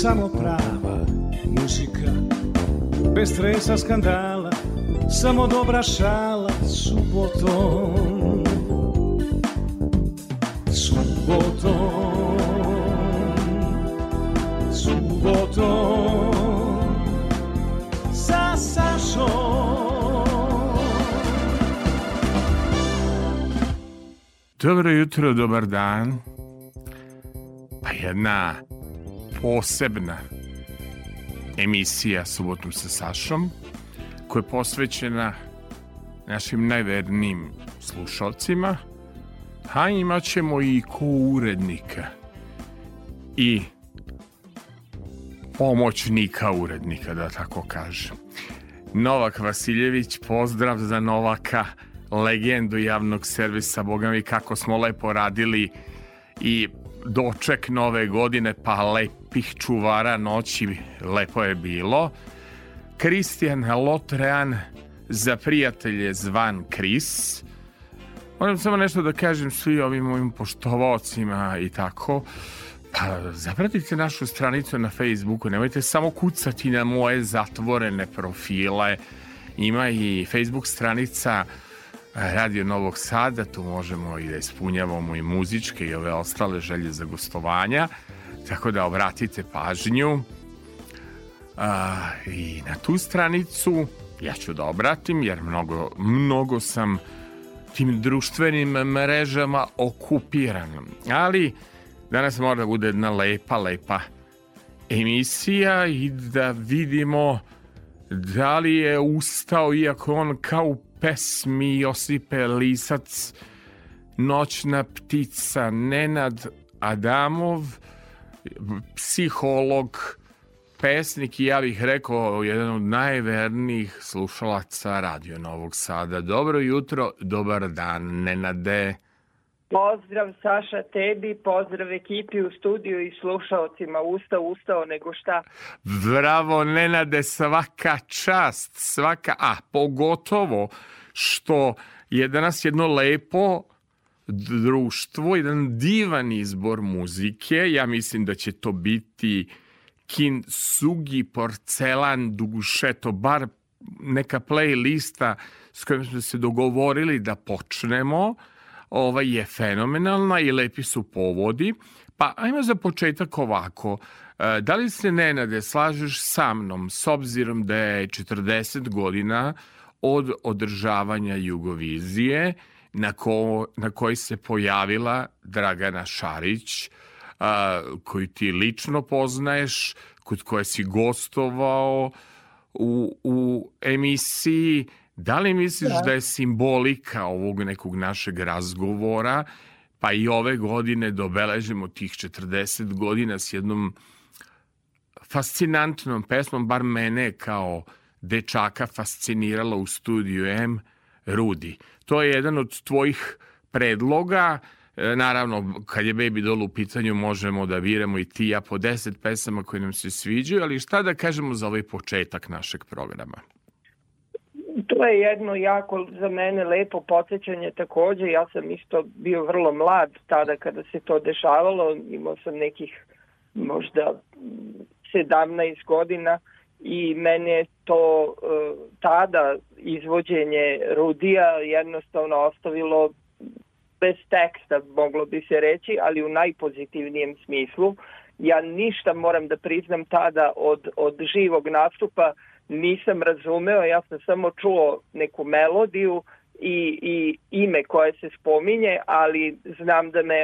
samo prava muzika. Bez stresa skandala Samo dobra šala subotom. Subotom. Subotom Sa Sašom Dobro jutro, dobar dan. Pa jedna posebna emisija Subotom sa Sašom koja je posvećena našim najvernijim slušalcima, a imat ćemo i ko urednika i pomoćnika urednika, da tako kažem. Novak Vasiljević, pozdrav za Novaka, legendu javnog servisa, boga mi kako smo lepo radili i doček nove godine, pa lepih čuvara noći, lepo je bilo. Kristijan Lotrean, za prijatelje zvan Kris. Moram samo nešto da kažem svi ovim mojim poštovaocima i tako. Pa zapratite našu stranicu na Facebooku, nemojte samo kucati na moje zatvorene profile. Ima i Facebook stranica Radio Novog Sada, tu možemo i da ispunjavamo i muzičke i ove ostale želje za gostovanja, tako da obratite pažnju a, i na tu stranicu ja ću da obratim jer mnogo, mnogo sam tim društvenim mrežama okupiran. Ali danas mora da bude jedna lepa, lepa emisija i da vidimo da li je ustao, iako on kao pesmi Josipe Lisac, Noćna ptica, Nenad Adamov, psiholog, pesnik i ja bih rekao jedan od najvernijih slušalaca Radio Novog Sada. Dobro jutro, dobar dan, Nenade. Pozdrav Saša tebi, pozdrav ekipi u studiju i slušalcima. Ustao, ustao, nego šta. Bravo, Nenade, svaka čast, svaka, a pogotovo što je danas jedno lepo društvo, jedan divan izbor muzike. Ja mislim da će to biti Kin Sugi, Porcelan, Dugušeto, bar neka playlista s kojom smo se dogovorili da počnemo ovaj je fenomenalna i lepi su povodi. Pa ajmo za početak ovako. E, Da li se Nenade slažeš sa mnom s obzirom da je 40 godina od održavanja Jugovizije na, ko, na kojoj se pojavila Dragana Šarić, a, koju ti lično poznaješ, kod koje si gostovao u, u emisiji, Da li misliš da. da je simbolika ovog nekog našeg razgovora, pa i ove godine dobeležimo tih 40 godina s jednom fascinantnom pesmom, bar mene kao dečaka fascinirala u studiju M, Rudi. To je jedan od tvojih predloga, E, Naravno, kad je Baby Doll u pitanju, možemo da viramo i ti ja po 10 pesama koje nam se sviđaju, ali šta da kažemo za ovaj početak našeg programa? To je jedno jako za mene lepo podsjećanje takođe. Ja sam isto bio vrlo mlad tada kada se to dešavalo. Imao sam nekih možda 17 godina i mene je to e, tada izvođenje Rudija jednostavno ostavilo bez teksta, moglo bi se reći, ali u najpozitivnijem smislu. Ja ništa moram da priznam tada od, od živog nastupa nisam razumeo, ja sam samo čuo neku melodiju i, i ime koje se spominje, ali znam da me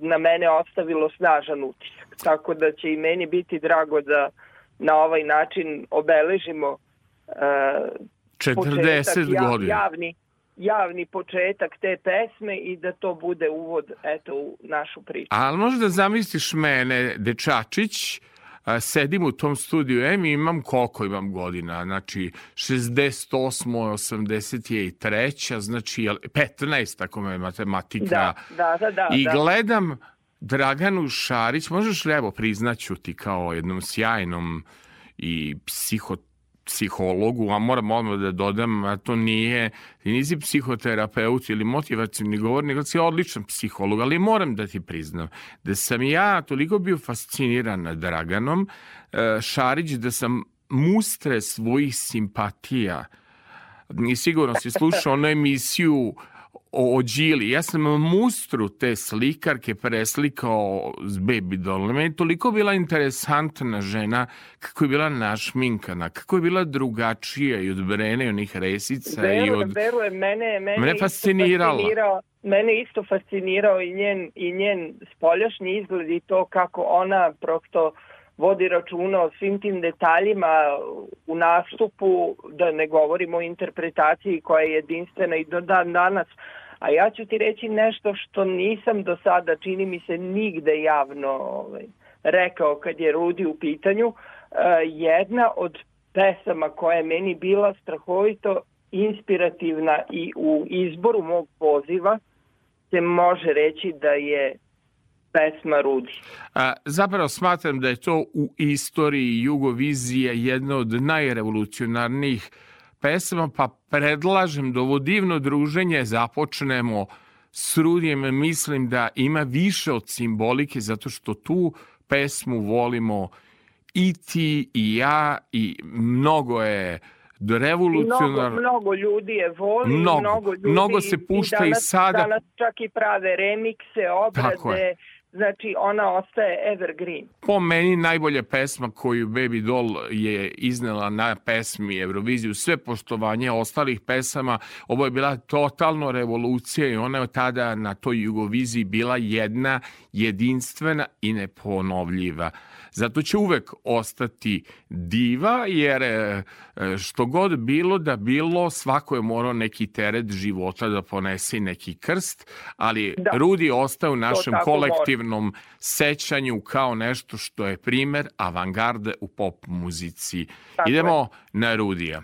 na mene ostavilo snažan utisak. Tako da će i meni biti drago da na ovaj način obeležimo uh, 40 godina. Javni, javni početak te pesme i da to bude uvod eto, u našu priču. Ali možda zamisliš mene, dečačić, sedim u tom studiju M i imam koliko imam godina, znači 68. 80 je i treća, znači 15 ako me matematika. Da, da, da. da I da. gledam Draganu Šarić, možeš li evo priznaću ti kao jednom sjajnom i psiho psihologu, a moram odmah da dodam, a to nije, ti nisi psihoterapeut ili motivacijni govornik, nego si odličan psiholog, ali moram da ti priznam da sam ja toliko bio fasciniran Draganom e, Šarić da sam mustre svojih simpatija. I sigurno si slušao onu emisiju o, o Đili. Ja sam mustru te slikarke preslikao s baby doll. Meni je toliko bila interesantna žena, kako je bila našminkana, kako je bila drugačija i od Brene i onih resica. Verujem, i od... verujem, mene, mene, mene fascinirala. fascinirao mene isto fascinirao i njen, i njen spoljašnji izgled i to kako ona prosto vodi računa o svim tim detaljima u nastupu, da ne govorimo o interpretaciji koja je jedinstvena i do dan danas. A ja ću ti reći nešto što nisam do sada, čini mi se, nigde javno ovaj, rekao kad je Rudi u pitanju. E, jedna od pesama koja je meni bila strahovito inspirativna i u izboru mog poziva se može reći da je pesma Rudi. A, zapravo smatram da je to u istoriji Jugovizije jedna od najrevolucionarnijih pesama, pa predlažem da ovo divno druženje započnemo s Rudijem. Mislim da ima više od simbolike, zato što tu pesmu volimo i ti i ja i mnogo je revolucionarno. Mnogo, mnogo ljudi je voli, mnogo, mnogo, ljudi, mnogo se pušta i, danas, i sada. Danas čak i prave remikse, obrade, znači ona ostaje evergreen. Po meni najbolja pesma koju Baby Doll je iznela na pesmi Euroviziju, sve poštovanje ostalih pesama, ovo je bila totalno revolucija i ona je tada na toj Jugoviziji bila jedna jedinstvena i neponovljiva. Zato će uvek ostati diva, jer e, što god bilo da bilo, svako je morao neki teret života da ponese neki krst, ali da. Rudi ostaje u našem kolektivnom mora. sećanju kao nešto što je primer avangarde u pop muzici. Tako Idemo je. na Rudija.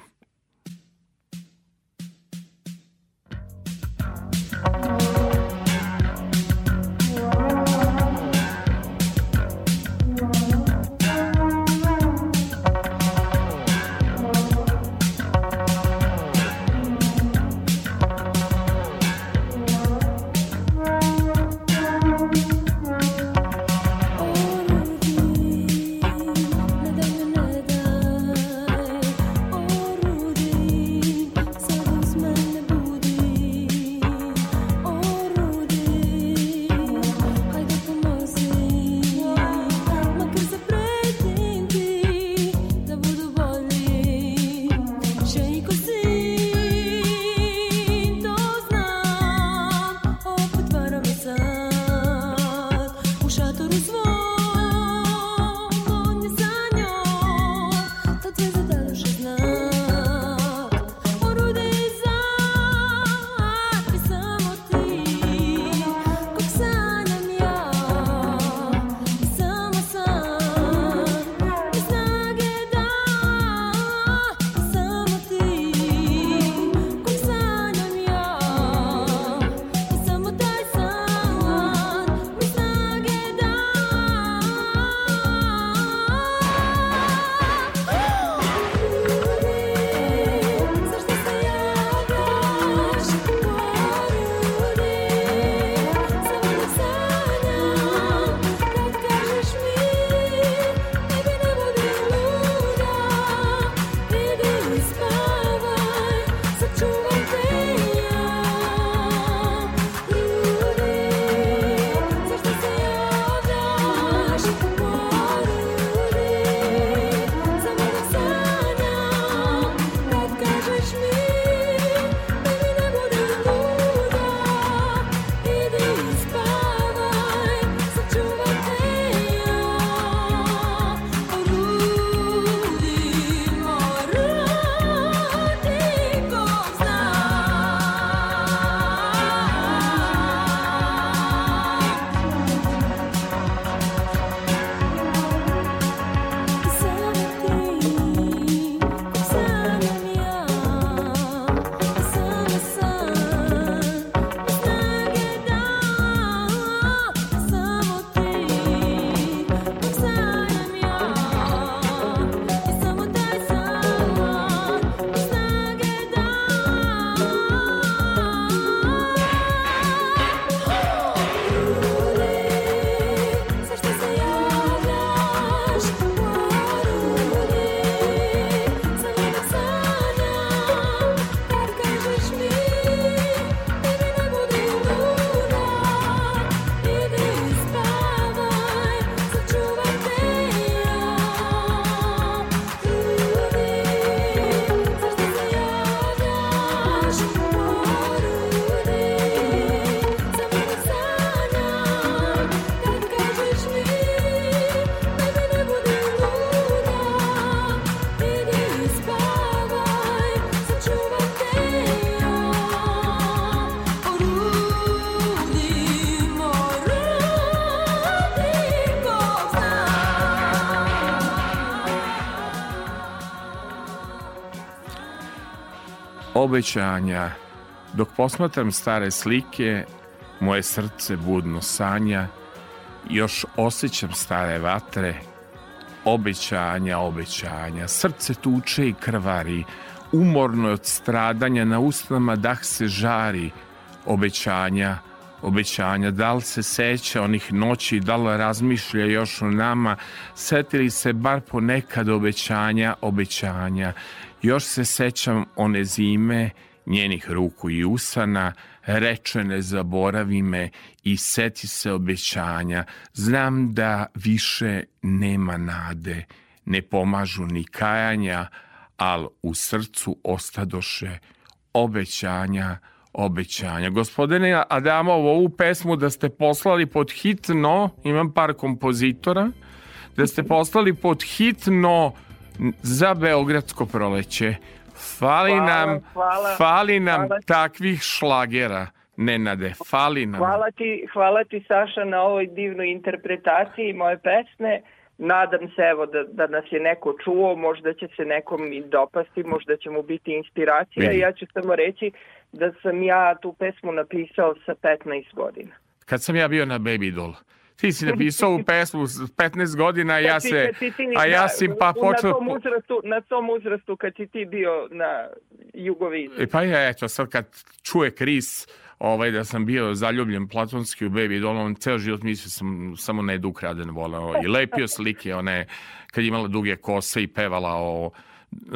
Obećanja. Dok posmatram stare slike, moje srce budno sanja, još osjećam stare vatre, obećanja, obećanja. Srce tuče i krvari, umorno od stradanja, na usnama dah se žari, obećanja, obećanja, da li se seća onih noći, da li razmišlja još o nama, setili se bar ponekad obećanja, obećanja. Još se sećam one zime, njenih ruku i usana, reče ne zaboravi me i seti se obećanja. Znam da više nema nade, ne pomažu ni kajanja, al u srcu ostadoše obećanja, obećanja. Gospodine Adamov, ovu pesmu da ste poslali pod hitno, imam par kompozitora, da ste poslali pod hitno za Beogradsko proleće. Fali hvala, nam, hvala, fali nam hvala. takvih šlagera. Nenade, fali nam. Hvala ti, hvala ti Saša na ovoj divnoj interpretaciji moje pesme. Nadam se evo da, da nas je neko čuo, možda će se nekom i dopasti, možda će mu biti inspiracija. Vidim. Ja ću samo reći da sam ja tu pesmu napisao sa 15 godina. Kad sam ja bio na Baby Doll, ti si napisao u pesmu s 15 godina, ja se, a ja si pa počeo... Na tom uzrastu, na tom uzrastu kad si ti bio na jugoviziji. E pa ja, eto, sad kad čuje Kris, ovaj, da sam bio zaljubljen platonski u Baby Doll, on ceo život mislio sam samo na Edu Kraden volao i lepio slike, one, kad imala duge kose i pevala o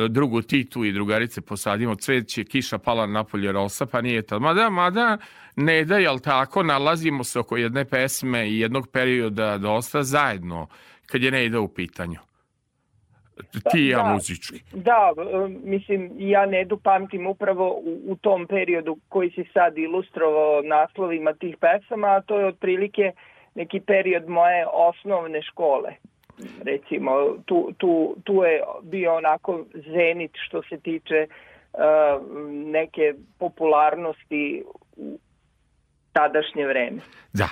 drugu Titu i drugarice posadimo cveće, kiša pala napolje rosa, pa nije to. Mada, mada, ne da, jel tako, nalazimo se oko jedne pesme i jednog perioda dosta zajedno, kad je ne ide u pitanju. Ti ja da, muzički. Da, mislim, ja Nedu pamtim upravo u, u tom periodu koji si sad ilustrovao naslovima tih pesama, a to je otprilike neki period moje osnovne škole recimo tu, tu, tu je bio onako zenit što se tiče uh, neke popularnosti u tadašnje vreme. Da.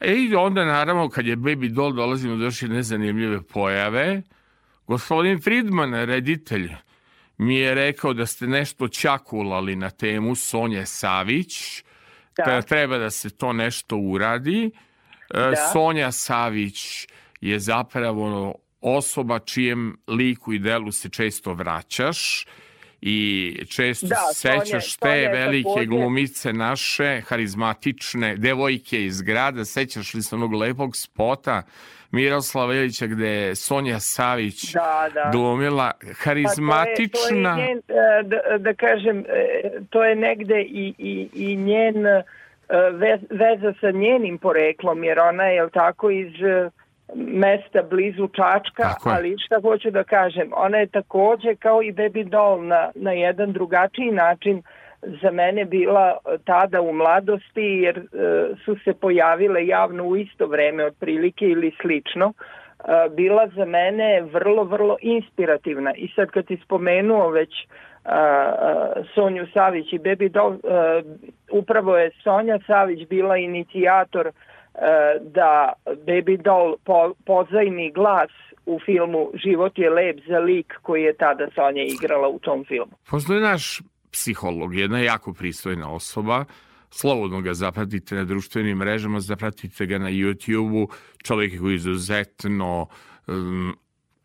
E i onda naravno kad je Baby Doll dolazimo do još jedne zanimljive pojave, gospodin Friedman, reditelj, mi je rekao da ste nešto čakulali na temu Sonje Savić, da. treba da se to nešto uradi. E, da. Sonja Savić je zapravo osoba čijem liku i delu se često vraćaš i često da, sećaš te velike takođe. glumice naše, harizmatične devojke iz grada, sećaš li se onog lepog spota Miroslava Ilića gde je Sonja Savić da, da. glumila harizmatična... Pa to je, to je njen, da, da kažem, e, to je negde i, i, i njen e, veza sa njenim poreklom, jer ona je tako iz mesta blizu Čačka, ali šta hoću da kažem, ona je takođe kao i Baby Doll na, na jedan drugačiji način za mene bila tada u mladosti jer e, su se pojavile javno u isto vreme otprilike ili slično. E, bila za mene vrlo, vrlo inspirativna. I sad kad ti spomenuo već uh, Sonju Savić i Baby Doll, uh, upravo je Sonja Savić bila inicijator E, da Baby Doll po, pozajmi glas u filmu Život je lep za lik koji je tada Sonja igrala u tom filmu. Postoji naš psiholog, jedna jako pristojna osoba, slobodno ga zapratite na društvenim mrežama, zapratite ga na YouTube-u, čovjek koji je izuzetno um,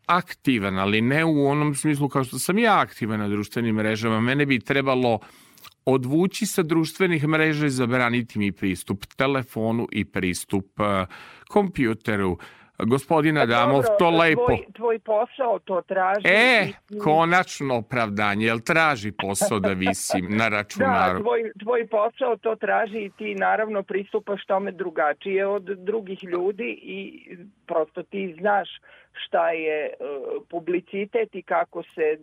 aktivan, ali ne u onom smislu kao što sam ja aktivan na društvenim mrežama. Mene bi trebalo odvući sa društvenih mreža i zabraniti mi pristup telefonu i pristup uh, kompjuteru. Gospodina pa Damov, dobro, to lepo. Tvoj, tvoj posao to traži. E, i... konačno opravdanje, jel traži posao da visim na računaru? Da, tvoj, tvoj posao to traži i ti naravno pristupaš tome drugačije od drugih ljudi i prosto ti znaš šta je uh, publicitet i kako se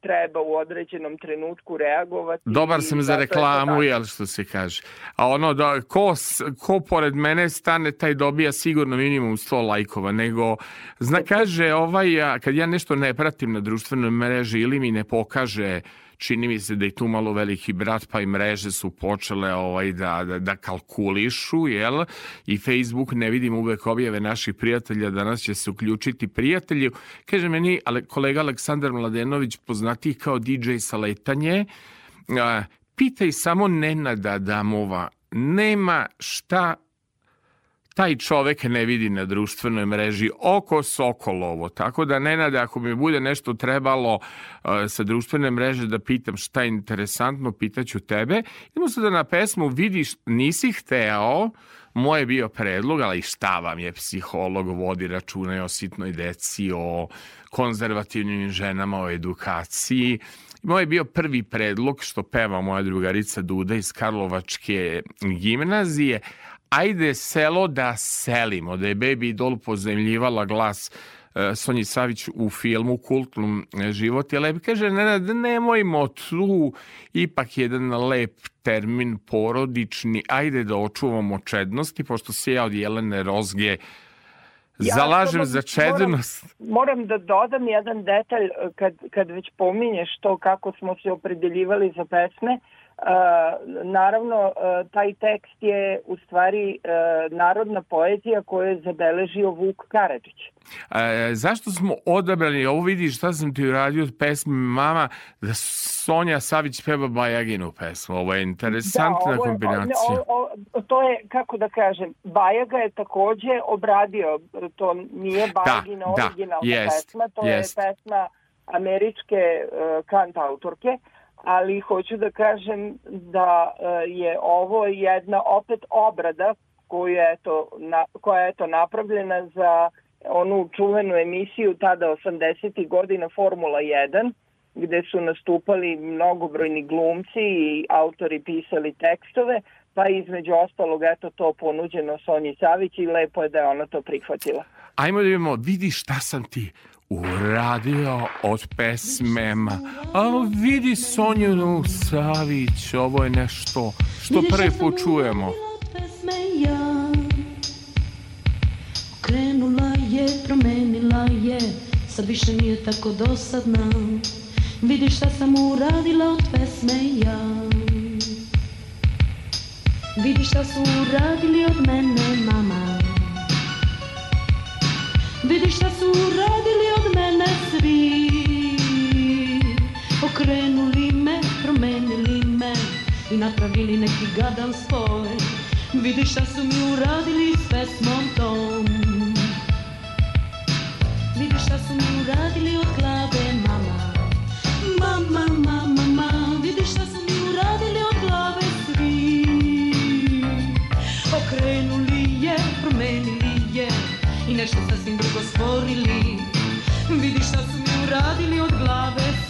treba u određenom trenutku reagovati. Dobar sam za reklamu, jel što se kaže. A ono da ko, ko pored mene stane, taj dobija sigurno minimum 100 lajkova, nego zna kaže ovaj, kad ja nešto ne pratim na društvenoj mreži ili mi ne pokaže uh, čini mi se da je tu malo veliki brat, pa i mreže su počele ovaj, da, da, da kalkulišu, jel? I Facebook, ne vidim uvek objave naših prijatelja, danas će se uključiti prijatelji. Kaže meni ale, kolega Aleksandar Mladenović, poznati kao DJ sa letanje, pitaj samo Nenada Adamova, nema šta taj čovek ne vidi na društvenoj mreži oko Sokolovo. Tako da, Nenade, ako mi bude nešto trebalo uh, sa društvene mreže da pitam šta je interesantno, pitaću tebe. Idemo sada na pesmu Vidiš, nisi hteo, moj je bio predlog, ali šta vam je psiholog, vodi računa o sitnoj deci, o konzervativnim ženama, o edukaciji. Moj je bio prvi predlog što peva moja drugarica Duda iz Karlovačke gimnazije, ajde selo da selimo, da je Baby Doll pozemljivala glas e, Sonji Savić u filmu Kultnom život je lep. Kaže, ne, nemojmo tu, ipak jedan lep termin porodični, ajde da očuvamo čednosti, pošto se ja od Jelene Rozge ja zalažem za čednost. Moram, moram da dodam jedan detalj e, kad, kad već pominješ to kako smo se opredeljivali za pesme. Uh, naravno, taj tekst je u stvari narodna poezija koju je zabeležio Vuk Karadžić. E, zašto smo odabrali, ovo vidiš šta sam ti uradio od pesme Mama, da Sonja Savić peva Bajaginu pesmu. Ovo je interesantna da, ovo je, kombinacija. O, o, to je, kako da kažem, Bajaga je takođe obradio, to nije da, Bajagina da, originalna da, jest, pesma, to jest. je pesma američke uh, kant autorke ali hoću da kažem da e, je ovo jedna opet obrada koju je to, na, koja je to napravljena za onu čuvenu emisiju tada 80. godina Formula 1 gde su nastupali mnogobrojni glumci i autori pisali tekstove, pa između ostalog eto to ponuđeno Sonji Savić i lepo je da je ona to prihvatila. Ajmo da vidimo, vidi šta sam ti uradio od pesmema. A vidi Sonjinu Savić, ovo je nešto što prvi put čujemo. Krenula je, promenila je, sad više nije tako dosadna. Vidiš šta sam uradila od pesme ja. Vidiš šta su uradili od mene mama. Vidiš šta su uradili od mene svi. Okrenuli me, promenili me I napravili neki gadan spoj. Vidiš šta su mi uradili s pesmom tom. Vidiš šta su mi uradili od glave Mama, mama, mama nešto sasvim drugo stvorili. Vidi šta su mi uradili od glave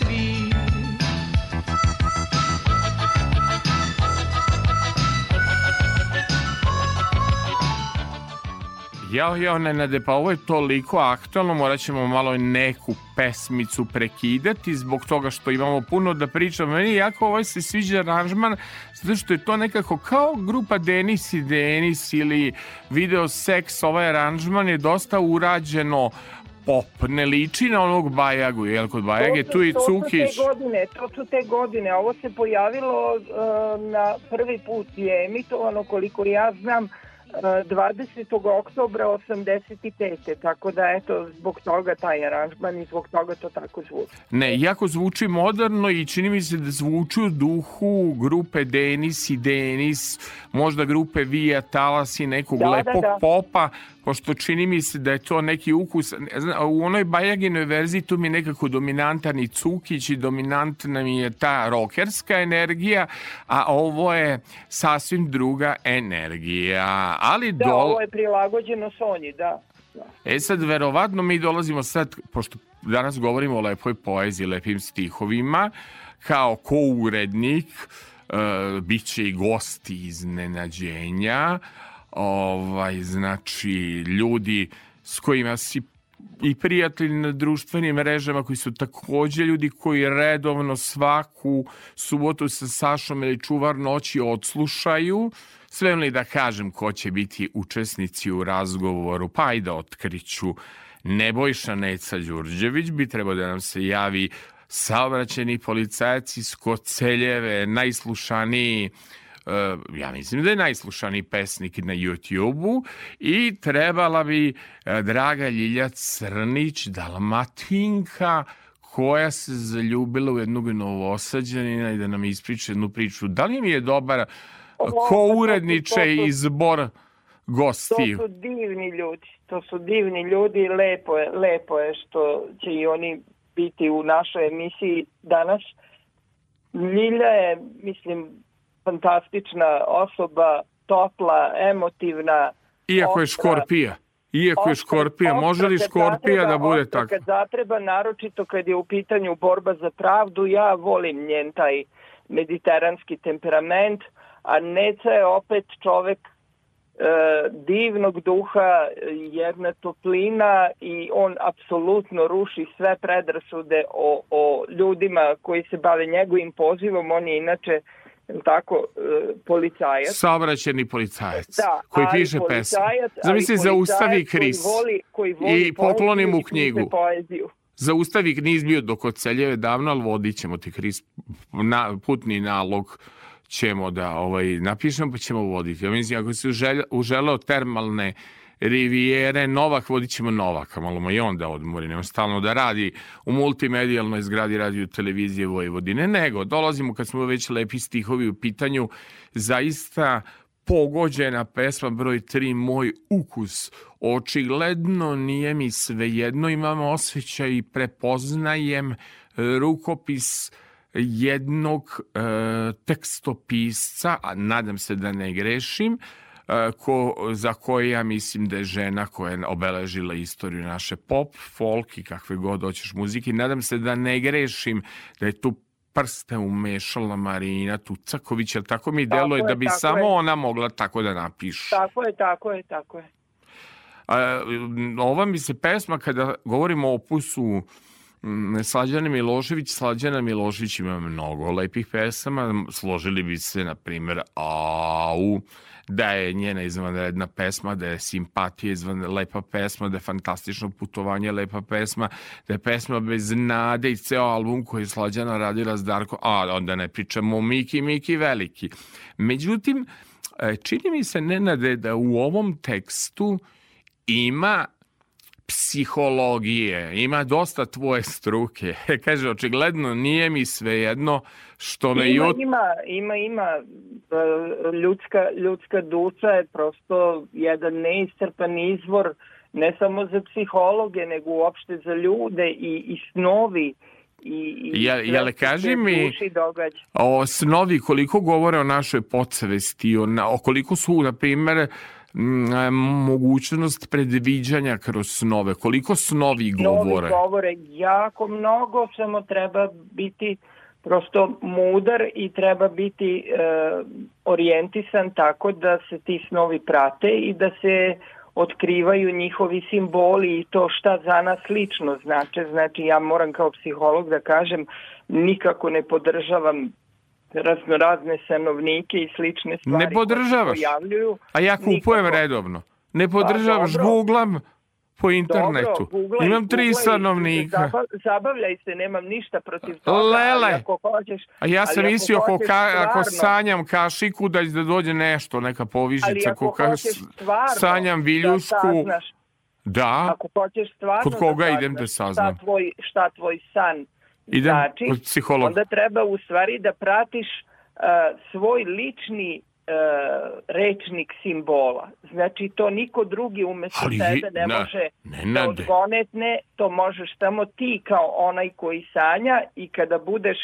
Jao, jao, Nenade, pa ovo je toliko aktualno, morat ćemo malo neku pesmicu prekidati zbog toga što imamo puno da pričamo. Meni jako ovaj se sviđa aranžman, zato što je to nekako kao grupa Denis i Denis ili video seks, ovaj aranžman je dosta urađeno pop, ne liči na onog Bajagu, jel kod Bajage tu i Cukić. To su te godine, to su te godine, ovo se pojavilo uh, na prvi put je emitovano koliko ja znam 20. oktobra 85. Tako da eto, zbog toga taj aranžman i zbog toga to tako zvuči. Ne, jako zvuči moderno i čini mi se da zvuči u duhu grupe Denis i Denis, možda grupe Vija Talas i nekog da, lepog da, da. popa, pošto čini mi se da je to neki ukus, u onoj Bajaginoj verziji tu mi je nekako dominantan i Cukić i dominantna mi je ta rokerska energija, a ovo je sasvim druga energija. Ali da, dol... ovo je prilagođeno Sonji, da. E sad, verovatno mi dolazimo sad, pošto danas govorimo o lepoj poeziji, lepim stihovima, kao ko-urednik, uh, bit će i gosti iznenađenja, ovaj, znači, ljudi s kojima si i prijatelji na društvenim mrežama koji su takođe ljudi koji redovno svaku subotu sa Sašom ili čuvar noći odslušaju. Sve li da kažem ko će biti učesnici u razgovoru, pa i da otkriću Nebojša Neca Đurđević bi trebao da nam se javi saobraćeni policajac iz Koceljeve, najslušaniji Uh, ja mislim da je najslušaniji pesnik na YouTube-u i trebala bi uh, draga Ljilja Crnić, Dalmatinka, koja se zaljubila u jednog novosađanina i da nam ispriča jednu priču. Da li mi je dobar ko uredniče izbor gostiju? To su divni ljudi, to su divni ljudi i lepo je, lepo je što će i oni biti u našoj emisiji danas. Ljilja je, mislim, fantastična osoba, topla, emotivna. Iako je škorpija. Iako je škorpija, može li škorpija da bude tako? Kad zatreba, naročito kad je u pitanju borba za pravdu, ja volim njen taj mediteranski temperament, a Neca je opet čovek e, divnog duha, jedna toplina i on apsolutno ruši sve predrasude o, o ljudima koji se bave njegovim pozivom. On je inače tako, e, policajac. Saobraćeni policajac da, koji piše pesmu. Zamisli, zaustavi Kris koji voli, koji voli i pokloni mu knjigu. Poeziju. Zaustavi niz bio dok oceljeve davno, ali vodit ćemo ti Kris na, putni nalog ćemo da ovaj, napišemo pa ćemo voditi. Ja mislim, ako si uželeo termalne Rivijere, Novak, vodit ćemo Novaka, malo mu i on da odmori, nema stalno da radi u multimedijalnoj zgradi radio televizije Vojvodine, nego dolazimo kad smo već lepi stihovi u pitanju, zaista pogođena pesma broj 3 Moj ukus. Očigledno nije mi svejedno, imam osjećaj i prepoznajem rukopis jednog e, tekstopisca, a nadam se da ne grešim, ko, za koje ja mislim da je žena koja je obeležila istoriju naše pop, folk i kakve god hoćeš muzike. Nadam se da ne grešim da je tu prste umešala Marina Tucaković, jer tako mi tako deluje je, da bi samo je. ona mogla tako da napiše. Tako je, tako je, tako je. A, ova mi se pesma, kada govorimo o opusu Slađana Milošević, Slađana Milošević ima mnogo lepih pesama, složili bi se, na primjer, Au, da je njena izvanredna pesma, da je simpatija izvan lepa pesma, da je fantastično putovanje lepa pesma, da je pesma bez nade i ceo album koji je Slađana radila s Darko, a onda ne pričamo Miki, Miki veliki. Međutim, e, čini mi se, Nenade, da u ovom tekstu ima psihologije, ima dosta tvoje struke. Kaže, očigledno nije mi svejedno što me... Ima, jut... ima, ima, ima. E, ljudska, ljudska duša je prosto jedan neiscrpan izvor ne samo za psihologe, nego uopšte za ljude i, i snovi i, i ja, jel kaži mi o snovi koliko govore o našoj podsvesti, o, o koliko su, na primjer, mogućnost predviđanja kroz snove? Koliko snovi govore? Snovi govore jako mnogo, samo treba biti prosto mudar i treba biti e, orijentisan tako da se ti snovi prate i da se otkrivaju njihovi simboli i to šta za nas lično znače. Znači ja moram kao psiholog da kažem nikako ne podržavam razno razne sanovnike i slične stvari ne podržavaš. pojavljuju. A ja kupujem Nikako. redovno. Ne podržavaš, pa, googlam po internetu. Dobro, googlaj, Imam tri stanovnika. Zabavljaj se, nemam ništa protiv toga. Lele. Ako hoćeš, A ja sam mislio ako, ka, ako sanjam kašiku da, da dođe nešto, neka povišica. Ali ako ka, stvarno sanjam viljušku. Da, da. Ako hoćeš stvarno Kod koga da idem da saznam? Šta tvoj, šta tvoj san Idem znači, kod psihologa. Onda treba u stvari da pratiš uh, svoj lični uh, rečnik simbola. Znači to niko drugi umesto Ali, tebe ne na, može ne, da odgonetne, to možeš samo ti kao onaj koji sanja i kada budeš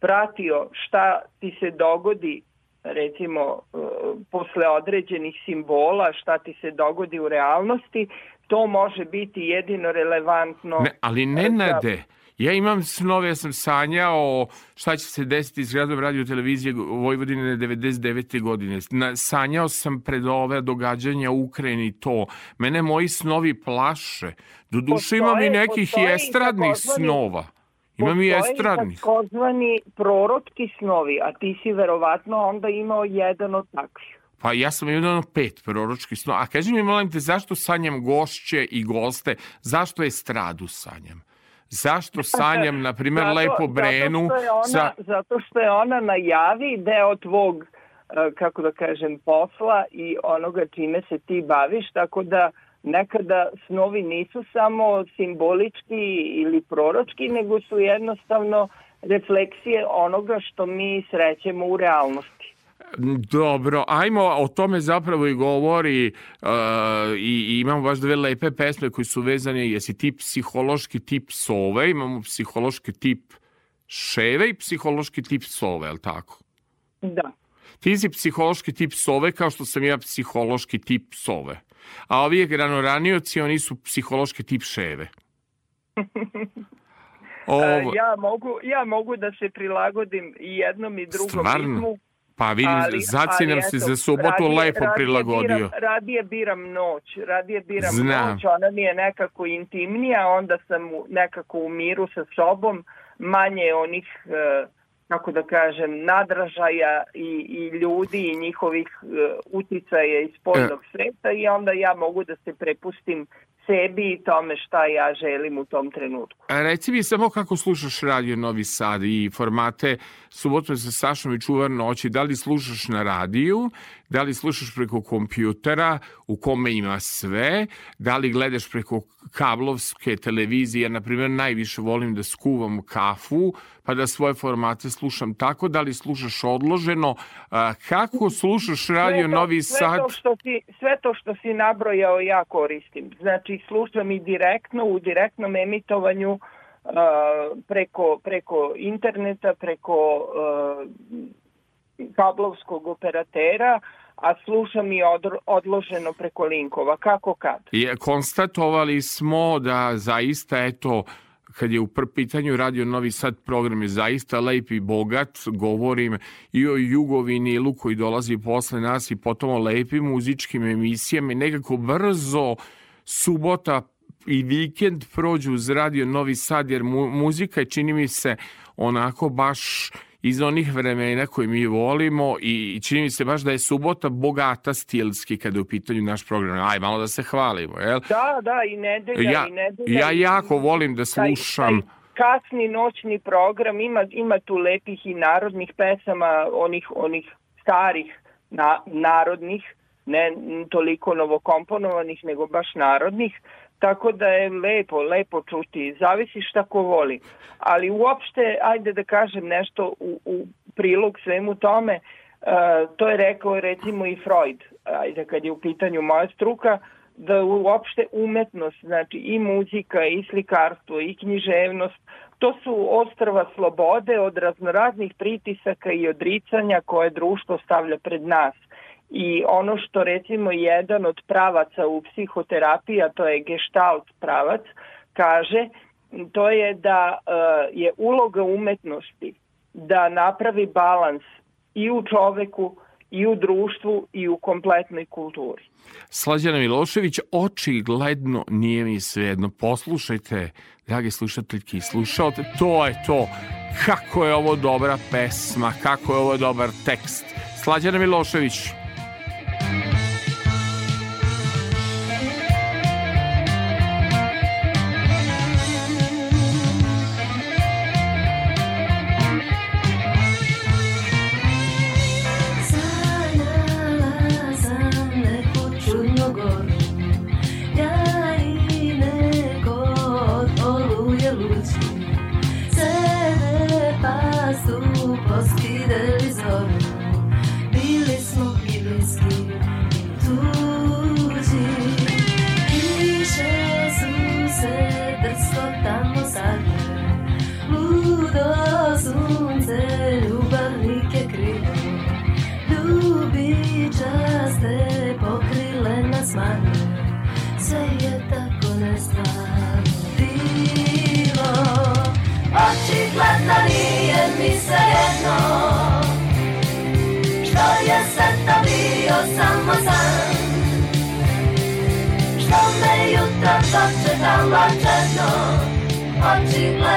pratio šta ti se dogodi recimo uh, posle određenih simbola, šta ti se dogodi u realnosti, to može biti jedino relevantno. Ne, ali ne nade. Ja imam snove, ja sam sanjao šta će se desiti s gradom radio televizije Vojvodine 99. godine. Na, sanjao sam pred ove događanja u Ukrajini to. Mene moji snovi plaše. Do duše imam i nekih i estradnih snova. Imam i estradnih. Postoji takozvani prorotki snovi, a ti si verovatno onda imao jedan od takvih. Pa ja sam jedan pet proročkih snova. A kaži mi, molim te, zašto sanjam gošće i goste? Zašto je stradu sanjam? Zašto sanjam, na primjer, lepo Brenu? Zato što, ona, za... zato što je ona najavi deo tvog, uh, kako da kažem, posla i onoga čime se ti baviš, tako da nekada snovi nisu samo simbolički ili proročki, nego su jednostavno refleksije onoga što mi srećemo u realnosti. Dobro, ajmo, o tome zapravo i govori uh, i, i imamo baš dve lepe pesme koji su vezane, jesi ti psihološki tip sove, imamo psihološki tip ševe i psihološki tip sove, je li tako? Da. Ti si psihološki tip sove kao što sam ja psihološki tip sove. A ovi granoranioci, oni su psihološki tip ševe. Ovo... Ja, mogu, ja mogu da se prilagodim i jednom i drugom Stvarno? ritmu. Pa vidim, ali, zacinam se za subotu radije, lepo radije prilagodio. Biram, radije biram noć, radije biram Znam. noć, ona mi je nekako intimnija, onda sam nekako u miru sa sobom, manje onih, kako da kažem, nadražaja i, i ljudi i njihovih uticaja iz spoljnog e. sveta i onda ja mogu da se prepustim sebi i tome šta ja želim u tom trenutku. A reci mi samo kako slušaš radio Novi Sad i formate Subotno sa Sašom i Čuvar noći, da li slušaš na radiju, da li slušaš preko kompjutera u kome ima sve, da li gledaš preko kablovske televizije, ja na primjer najviše volim da skuvam kafu, pa da svoje formate slušam. Tako, da li slušaš odloženo, kako slušaš radio sve to, Novi sve Sad? To što si, sve to što si nabrojao ja koristim, znači slušam i direktno u direktnom emitovanju preko, preko interneta, preko kablovskog operatera, a slušam i odloženo preko linkova. Kako kad? Je, konstatovali smo da zaista, eto, kad je u pitanju Radio Novi Sad program je zaista lep i bogat, govorim i o Jugovinilu koji dolazi posle nas i potom o lepim muzičkim emisijama i nekako brzo subota i vikend prođu uz Radio Novi Sad jer mu, muzika je čini mi se onako baš iz onih vremena koje mi volimo i čini mi se baš da je subota bogata stilski kada je u pitanju naš program. Aj, malo da se hvalimo, jel? Da, da, i nedelja, ja, i nedelja. Ja jako volim da slušam... Taj, taj kasni noćni program, ima, ima tu lepih i narodnih pesama, onih, onih starih na, narodnih, ne toliko novokomponovanih, nego baš narodnih, Tako da je lepo, lepo čuti. Zavisi šta ko voli. Ali uopšte, ajde da kažem nešto u, u prilog svemu tome, uh, to je rekao recimo i Freud, ajde kad je u pitanju moja struka, da uopšte umetnost, znači i muzika, i slikarstvo, i književnost, to su ostrava slobode od raznoraznih pritisaka i odricanja koje društvo stavlja pred nas. I ono što recimo jedan od pravaca u psihoterapiji, a to je gestalt pravac, kaže, to je da uh, je uloga umetnosti da napravi balans i u čoveku i u društvu i u kompletnoj kulturi. Slađana Milošević, očigledno nije mi svejedno. Poslušajte, dragi slušateljki i slušalte, to je to. Kako je ovo dobra pesma, kako je ovo dobar tekst. Slađana Milošević. Bye.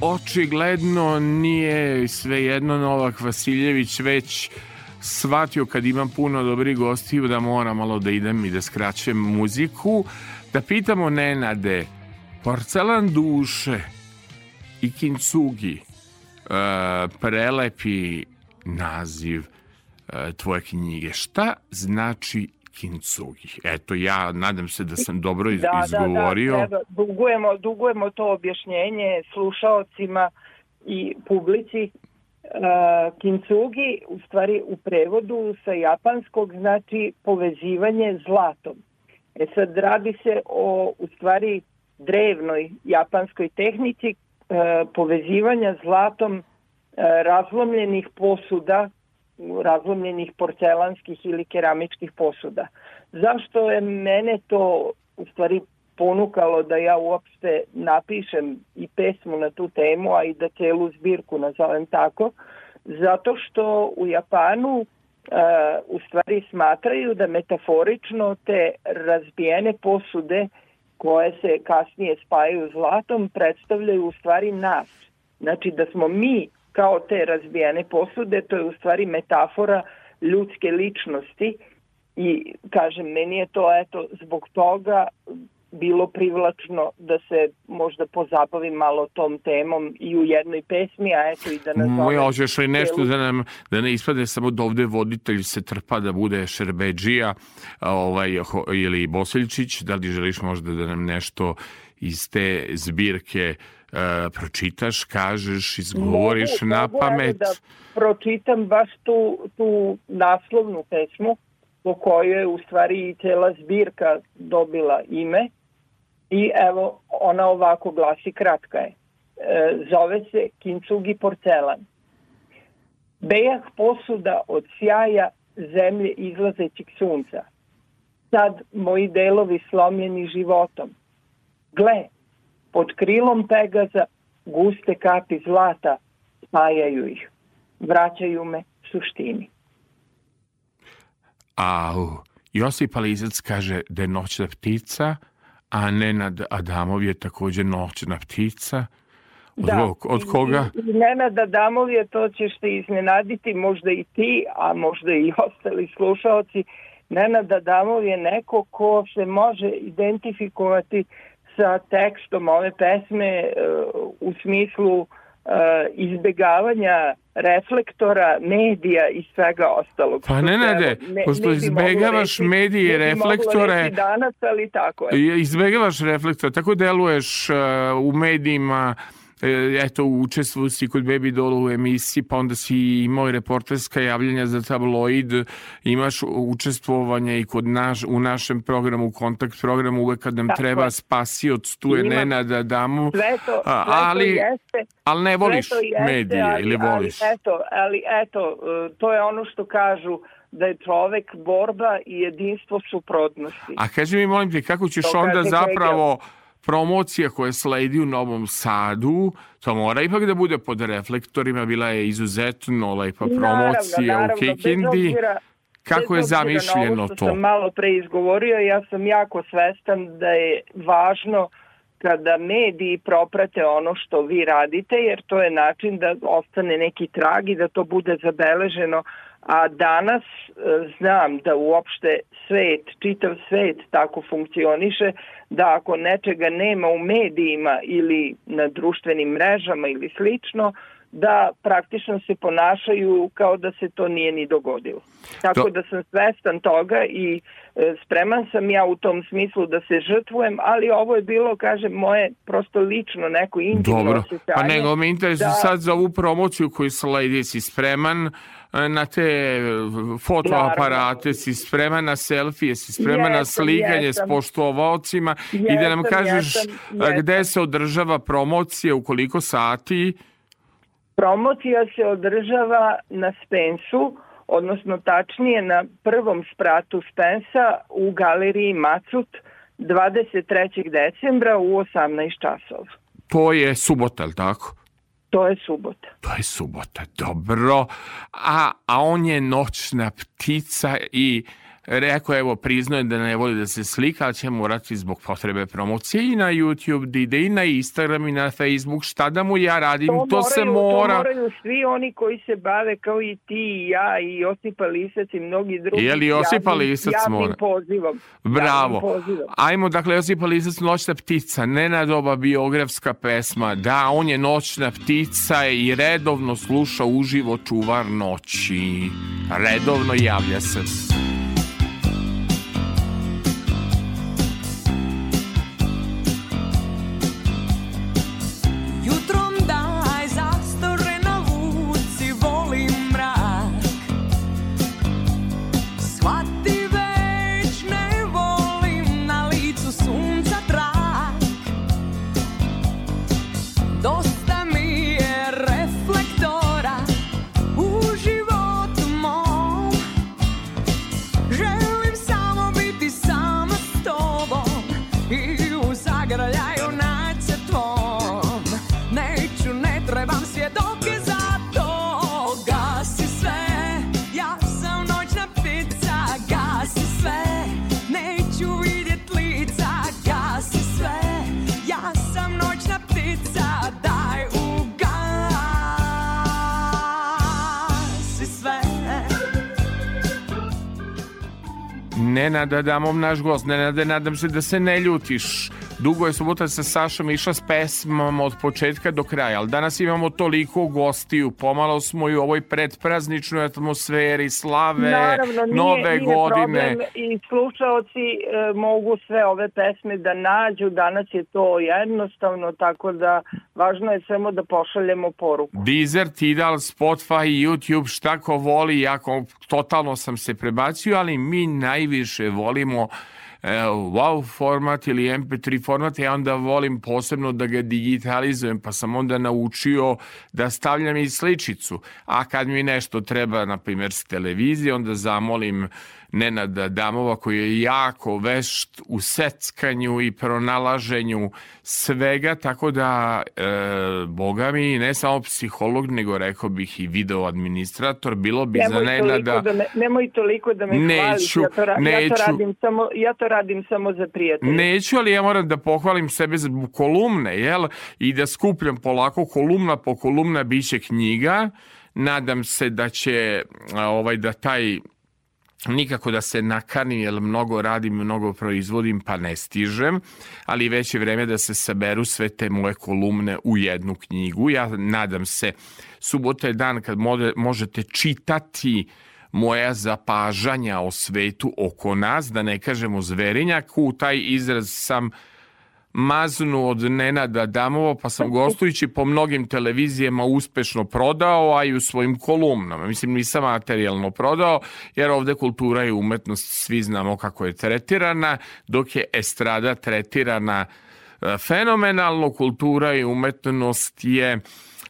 očigledno nije svejedno Novak Vasiljević već shvatio kad imam puno dobrih gostiju da moram malo da idem i da skraćem muziku. Da pitamo Nenade, Porcelan duše i Kincugi, uh, prelepi naziv uh, tvoje knjige. Šta znači Kincugi? Eto, ja nadam se da sam dobro iz, da, izgovorio. Da, da, treba, dugujemo, dugujemo to objašnjenje slušaocima i publici. Uh, kintsugi u stvari u prevodu sa japanskog znači povezivanje zlatom. E sad radi se o u stvari drevnoj japanskoj tehnici uh, povezivanja zlatom uh, razlomljenih posuda razlomljenih porcelanskih ili keramičkih posuda. Zašto je mene to u stvari ponukalo da ja uopšte napišem i pesmu na tu temu, a i da celu zbirku nazovem tako, zato što u Japanu uh, u stvari smatraju da metaforično te razbijene posude koje se kasnije spajaju zlatom predstavljaju u stvari nas. Znači da smo mi kao te razbijene posude, to je u stvari metafora ljudske ličnosti i kažem, meni je to eto zbog toga bilo privlačno da se možda pozabavim malo tom temom i u jednoj pesmi, a eto i da nazovem... Moja, hoćeš li nešto da nam, da ne ispade samo da ovde voditelj se trpa da bude Šerbeđija ovaj, ili Boseljčić, da li želiš možda da nam nešto iz te zbirke uh, pročitaš, kažeš, izgovoriš mogu, na mogu pamet? da pročitam baš tu, tu naslovnu pesmu po kojoj je u stvari i cela zbirka dobila ime i evo ona ovako glasi, kratka je. E, zove se Kincugi porcelan. Bejah posuda od sjaja zemlje izlazećeg sunca. Sad moji delovi slomljeni životom. Gle, pod krilom Pegaza guste kapi zlata spajaju ih. Vraćaju me suštini. A Josip Alizac kaže da je noćna ptica, a Nenad Adamov je takođe noćna ptica. Od, da, od koga? I, i Nenad Adamov je, to ćeš se iznenaditi, možda i ti, a možda i ostali slušalci. Nenad Adamov je neko ko se može identifikovati sa tekstom ove pesme uh, u smislu uh, izbegavanja reflektora, medija i svega ostalog. Pa ne nade, ne, pošto izbegavaš medije i reflektore... danas, ali tako je. Izbegavaš reflektore, tako deluješ uh, u medijima E, eto, učestvuju si kod Baby Doll u emisiji, pa onda si imao i reporterska javljanja za tabloid, imaš učestvovanje i kod naš, u našem programu, kontakt programu, uvek kad nam Tako treba spasioc, tu je Nenada Damu, sve to, sve ali, jeste, ali ne voliš jeste, medije ali, ili voliš? Ali, eto, ali eto, e, to je ono što kažu da je čovek borba i jedinstvo suprotnosti. A kaži mi, molim te, kako ćeš to onda zapravo... Hegel promocija koja sledi u Novom Sadu, to mora ipak da bude pod reflektorima, bila je izuzetno lepa promocija naravno, naravno, u Kikindi. Kako je zamišljeno to? sam malo pre izgovorio, ja sam jako svestan da je važno kada mediji proprate ono što vi radite, jer to je način da ostane neki trag i da to bude zabeleženo a danas e, znam da uopšte svet, čitav svet tako funkcioniše da ako nečega nema u medijima ili na društvenim mrežama ili slično, da praktično se ponašaju kao da se to nije ni dogodilo. Tako da sam svestan toga i e, spreman sam ja u tom smislu da se žrtvujem, ali ovo je bilo, kažem, moje prosto lično neko intimno Dobro. osjećanje. Pa nego me interesuje da... sad za ovu promociju koju sledi, si spreman na te e, fotoaparate, si spreman na selfije, si spreman jesam, na slikanje jesam. s poštovalcima i da nam kažeš jesam, jesam. gde se održava promocija, u koliko sati Promocija se održava na Spensu, odnosno tačnije na prvom spratu Spensa u galeriji Macut 23. decembra u 18 časova. To je subota, ali tako? To je subota. To je subota, dobro. A, a on je noćna ptica i rekao, evo, priznaje da ne voli da se slika, ali će morati zbog potrebe promocije i na YouTube da ide i na Instagram i na Facebook, šta da mu ja radim, to, to moraju, se mora. To moraju svi oni koji se bave kao i ti i ja i Josipa Lisac i mnogi drugi. Je li Josipa Lisac javnim mora? pozivom. Bravo. Pozivom. Ajmo, dakle, Josipa Lisac, Noćna ptica, nenadoba biografska pesma, da, on je Noćna ptica i redovno sluša uživo čuvar noći. Redovno javlja se. Nenada Damov naš gost. Nenade, nadam se da se ne ljutiš. Dugo je subota sa Sašom išla s pesmom od početka do kraja, ali danas imamo toliko gostiju, pomalo smo i u ovoj predprazničnoj atmosferi, slave, Naravno, nije, nove nije godine. Problem. I slušaoci e, mogu sve ove pesme da nađu, danas je to jednostavno, tako da važno je samo da pošaljemo poruku. Deezer, Tidal, Spotify, YouTube, šta ko voli, jako totalno sam se prebacio, ali mi najviše volimo WAV format ili MP3 format, ja onda volim posebno da ga digitalizujem, pa sam onda naučio da stavljam i sličicu. A kad mi nešto treba, na primjer, s televizije, onda zamolim Nenada Damova koji je jako vešt u seckanju i pronalaženju svega, tako da e, boga mi ne samo psiholog, nego rekao bih i video administrator, bilo bi nemoj za Nenada... Da me, nemoj toliko da me neću, hvališ, ja to, ra, neću, ja to radim samo, ja to radim samo za prijatelje. Neću, ali ja moram da pohvalim sebe za kolumne, jel? I da skupljam polako kolumna po kolumna biće knjiga, nadam se da će ovaj da taj nikako da se nakanim, jer mnogo radim, mnogo proizvodim, pa ne stižem, ali već je vreme da se saberu sve te moje kolumne u jednu knjigu. Ja nadam se, subota je dan kad možete čitati moja zapažanja o svetu oko nas, da ne kažemo zverinjak, u taj izraz sam uh, maznu od Nenada Damova, pa sam gostujući po mnogim televizijama uspešno prodao, a i u svojim kolumnama. Mislim, nisam materijalno prodao, jer ovde kultura i umetnost svi znamo kako je tretirana, dok je estrada tretirana e, fenomenalno, kultura i umetnost je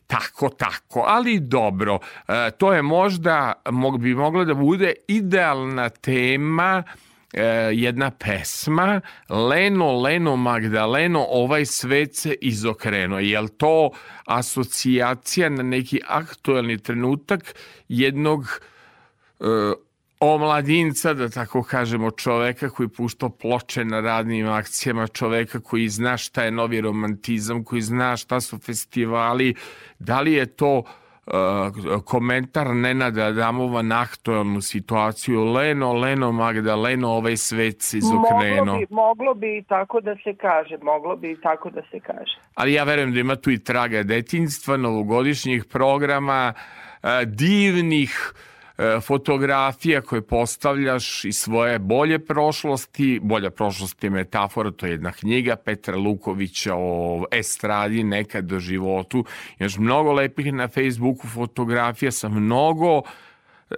tako, tako, ali dobro, e, to je možda, bi mogla da bude idealna tema e, jedna pesma Leno, Leno, Magdaleno, ovaj svet se izokrenuo. Je li to asocijacija na neki aktuelni trenutak jednog e, omladinca, da tako kažemo, čoveka koji pušta ploče na radnim akcijama, čoveka koji zna šta je novi romantizam, koji zna šta su festivali, da li je to komentar Nenada Adamova na aktualnu situaciju. Leno, Leno, Magdaleno, ovaj svet se izokrenuo. Moglo bi, moglo bi tako da se kaže, moglo bi tako da se kaže. Ali ja verujem da ima tu i traga detinjstva, novogodišnjih programa, uh, divnih fotografija koje postavljaš iz svoje bolje prošlosti, bolja prošlost je metafora, to je jedna knjiga Petra Lukovića o estradi nekad do životu. Još mnogo lepih na Facebooku fotografija sa mnogo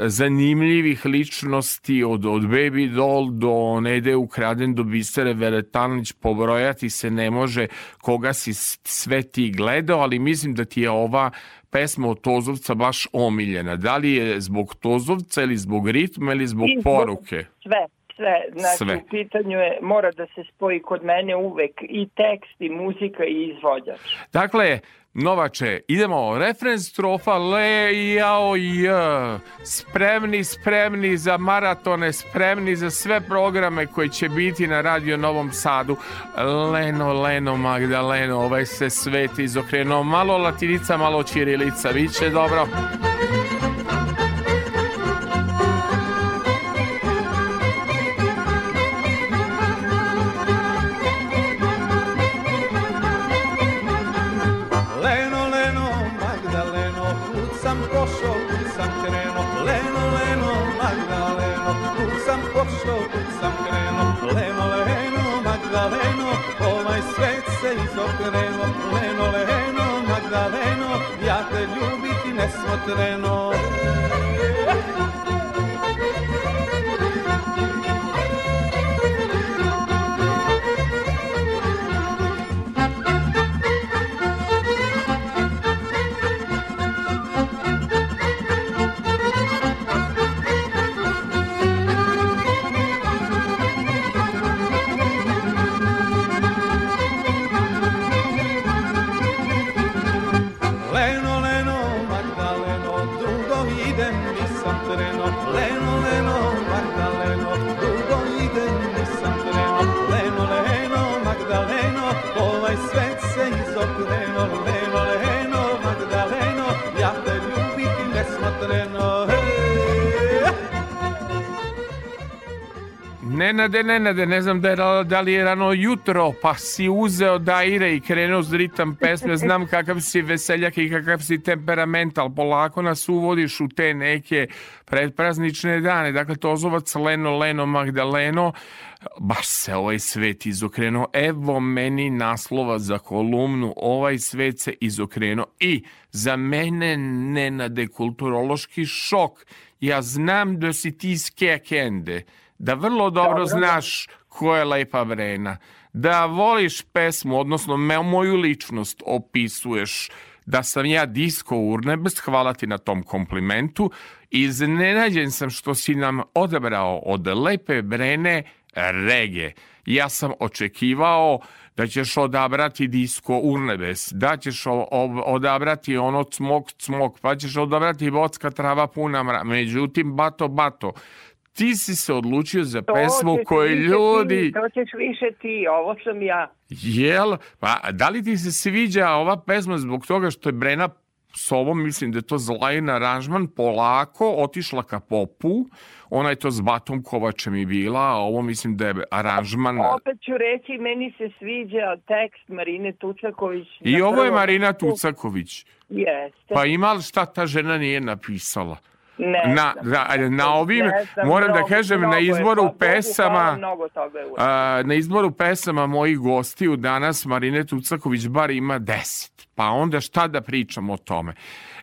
zanimljivih ličnosti od, od Baby Doll do Nede Ukraden do Bisere Veletanović pobrojati se ne može koga si sve ti gledao, ali mislim da ti je ova pesma od Tozovca baš omiljena. Da li je zbog Tozovca ili zbog ritma ili zbog, zbog poruke? Sve, sve. Znači, Sve. u pitanju je, mora da se spoji kod mene uvek i tekst, i muzika, i izvođač. Dakle, Novače, idemo, refren strofa, le, jao, j, spremni, spremni za maratone, spremni za sve programe koji će biti na Radio Novom Sadu. Leno, Leno, Magdaleno, ovaj se svet izokrenuo, malo latinica, malo čirilica, bit će dobro. Nenade, Nenade, ne znam da, je, da li je rano jutro, pa si uzeo daire i krenuo s ritam pesme, znam kakav si veseljak i kakav si temperamental, polako nas uvodiš u te neke predpraznične dane, dakle Tozovac, Leno, Leno, Magdaleno, baš se ovaj svet izokrenuo, evo meni naslova za kolumnu, ovaj svet se izokrenuo. I za mene Nenade kulturološki šok, ja znam da si ti skekende, da vrlo dobro, Dobro. znaš ko je Lepa Brena, da voliš pesmu, odnosno me, moju ličnost opisuješ, da sam ja disko urnebes, hvala ti na tom komplimentu. Iznenađen sam što si nam odabrao od Lepe Brene rege. Ja sam očekivao da ćeš odabrati disko urnebes, da ćeš odabrati ono cmok cmok, pa ćeš odabrati bocka trava puna mra. Međutim, bato bato, ti si se odlučio za To pesmu koju ljudi... Ti, to ćeš više ti, ovo sam ja. Jel? Pa da li ti se sviđa ova pesma zbog toga što je Brena s ovom, mislim da je to Zlajin aranžman, polako otišla ka popu, ona je to s Batom Kovačem i bila, a ovo mislim da je aranžman... Opet ću reći, meni se sviđa tekst Marine Tucaković. I ovo je Marina. Tucaković. Jeste. Pa ima li šta ta žena nije napisala? Ne na- na- na ovim, Ne znam, moram da mnogo- kažem, na je, izboru pesama- mnogo toga je urađeno. A, na izboru pesama mojih gostiju danas Marine Tucaković bar ima 10. Pa onda šta da pričam o tome?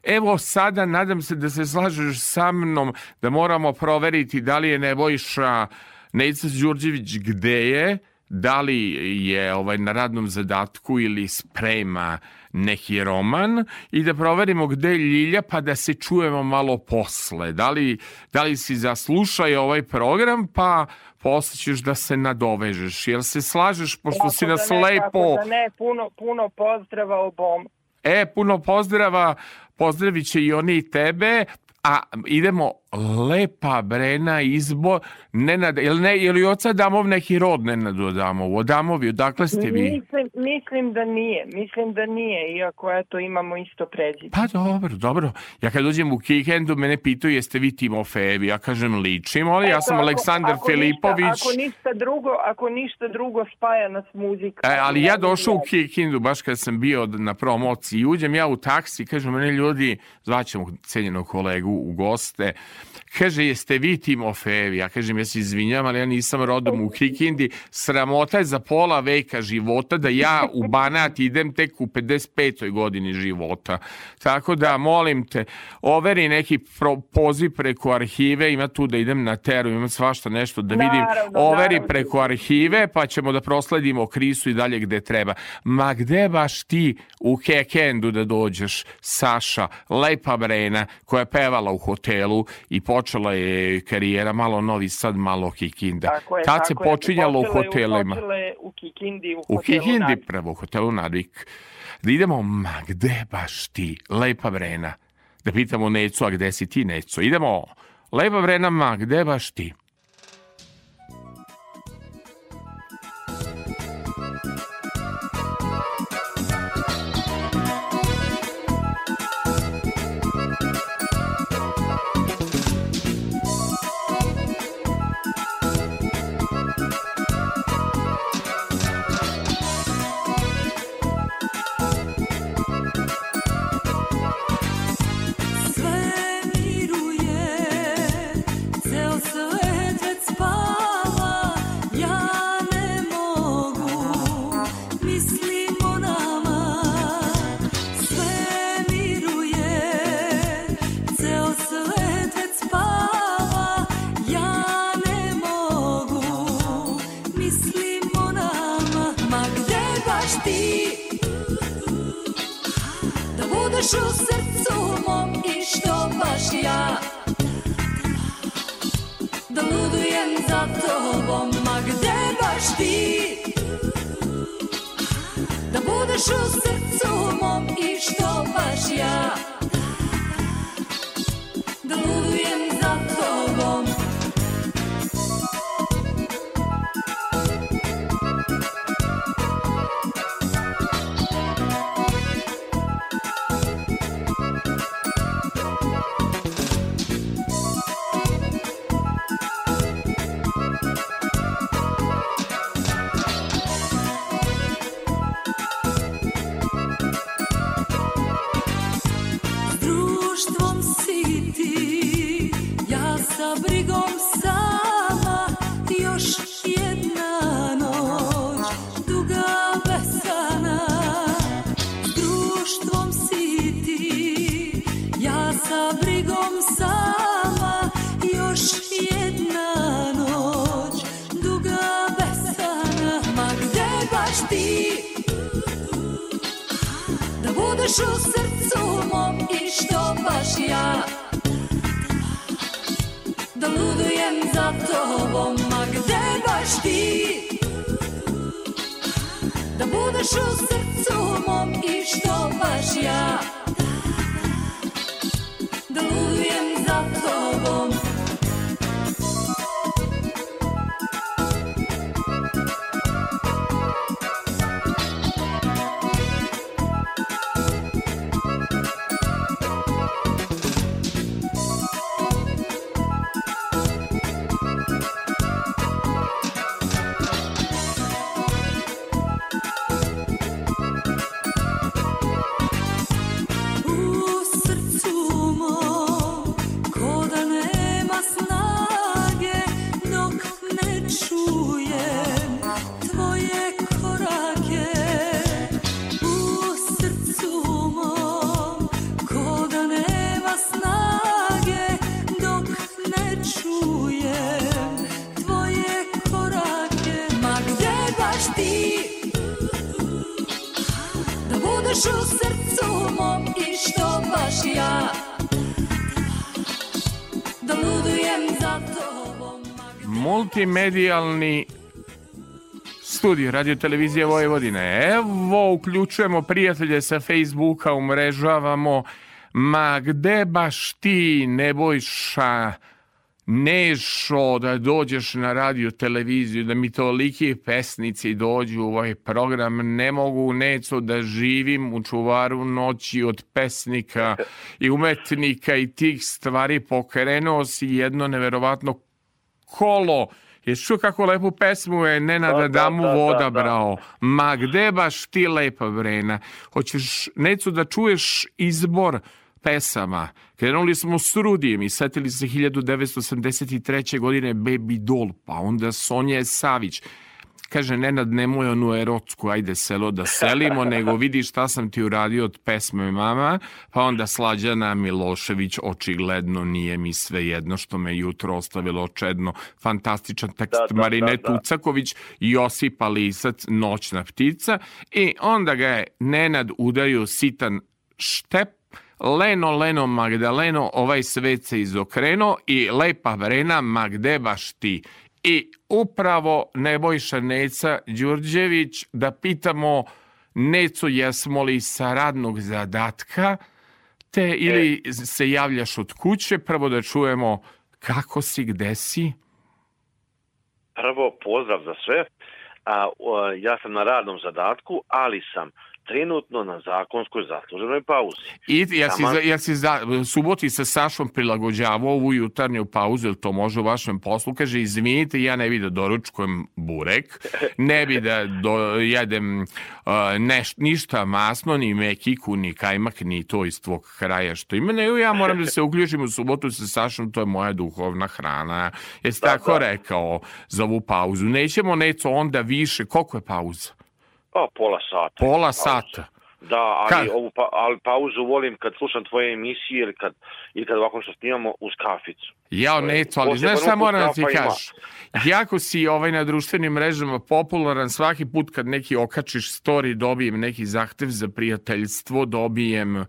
Evo sada nadam se da se slažeš sa mnom da moramo proveriti da li je Nebojša Nejca Đurđević gde je, da li je ovaj na radnom zadatku ili sprema neki roman i da proverimo gde je Ljilja pa da se čujemo malo posle. Da li, da li si zaslušaj ovaj program pa posle ćeš da se nadovežeš. Jel se slažeš pošto Kako si da nas ne, lepo... Da ne, puno, puno pozdrava obom. E, puno pozdrava, pozdravit će i oni i tebe, a idemo lepa Brena izbor, Nenad, jel, ne, jel i oca Damov neki rod Nenadu Adamovu? Adamovi, odakle ste vi? Mislim, mislim da nije, mislim da nije, iako eto imamo isto prezime. Pa dobro, dobro. Ja kad dođem u Kikendu, mene pitaju jeste vi Timofejevi. Ja kažem ličimo, ali ja Eto, sam ako- Aleksandar ako Filipović. Ništa, ako ništa drugo, ako ništa drugo spaja nas muzika. E, ali ja došao u Ja- Kikindu baš kad sam bio na promociji. Uđem ja u taksi, kažu mene ljudi, zvaćemo cenjenog kolegu u goste, kaže jeste vi Timofejevi? Ja kažem ja se izvinjam, ali ja nisam rodom u Kikindi. Sramota je za pola veka života da ja u Banat idem tek u 55. godini života. Tako da molim te, overi neki pro, poziv preko arhive, ima tu da idem na teru, ima svašta nešto da vidim. Naravno, Overi naravno. preko arhive, pa ćemo da prosledimo Krisu i dalje gde treba. Ma gde baš ti u Kekendu da dođeš, Saša, lepa Brena, koja je pevala u hotelu i počela je karijera malo Novi Sad, malo Kikinda. Tako je, Tad tako se je. počinjalo u Počela hotelima. Počela je u Kikindi, u, U Kikindi prvo, u hotelu Nadvik. Da idemo, ma gde baš ti, lepa vrena. Da pitamo Necu, a gde si ti Neco? Idemo, lepa vrena, ma gde baš ti? Studio Radio Televizije Vojvodine. Evo, uključujemo prijatelje sa Facebooka, umrežavamo. Ma gde baš ti, Nebojša, Nešo, da dođeš na radio televiziju, da mi toliki pesnici dođu u ovaj program, ne mogu neco da živim u čuvaru noći od pesnika i umetnika i tih stvari, pokrenuo si jedno neverovatno kolo. Jesi čuo kako lepu pesmu je Nenada Da, da, Damu da, voda da, da. brao? Ma gde baš ti lepa vrena? Hoćeš, Necu, da čuješ izbor pesama. Krenuli smo s Rudijem i setili se 1983. godine Baby Doll, pa onda Sonja Savić. Kaže, Nenad, nemoj onu erotsku, ajde selo da selimo, nego vidi šta sam ti uradio od pesme mama, pa onda Slađana Milošević, očigledno nije mi sve jedno što me jutro ostavilo čedno. Fantastičan tekst Da, da, Marine da, da. Tucaković, Josipa Lisac, Noćna ptica i onda ga je Nenad udario sitan štep Leno, Leno, Magdaleno, ovaj svet se izokrenuo i lepa vrena, ma gde baš ti? I upravo Nebojša Neca Đurđević da pitamo Necu jesmo li sa radnog zadatka te ili se javljaš od kuće, prvo da čujemo kako si, gde si? Prvo, pozdrav za sve. A, o, ja sam na radnom zadatku, ali sam trenutno na zakonskoj zasluženoj pauzi. I ja si, ja si za, suboti sa Sašom prilagođavao ovu jutarnju pauzu, jel to može u vašem poslu? Kaže, izvinite, ja ne bi da doručkujem burek, ne bi da do, jedem uh, neš, ništa masno, ni mekiku, ni kajmak, ni to iz tvog kraja što ima, nego ja moram da se uključim u subotu sa Sašom, to je moja duhovna hrana. Jesi Da, tako da. rekao za ovu pauzu? Nećemo neco onda više, koliko je pauza? Pa, pola sata. Pola sata. Da, ali, Kad? ovu pa, ali pauzu volim kad slušam tvoje emisije ili kad, ili kad ovako što snimamo uz kaficu. Je neto, ali znaš šta moram da ti kafa ima. kažeš? Jako si ovaj na društvenim mrežama popularan, svaki put kad neki okačiš story, dobijem neki zahtev za prijateljstvo, dobijem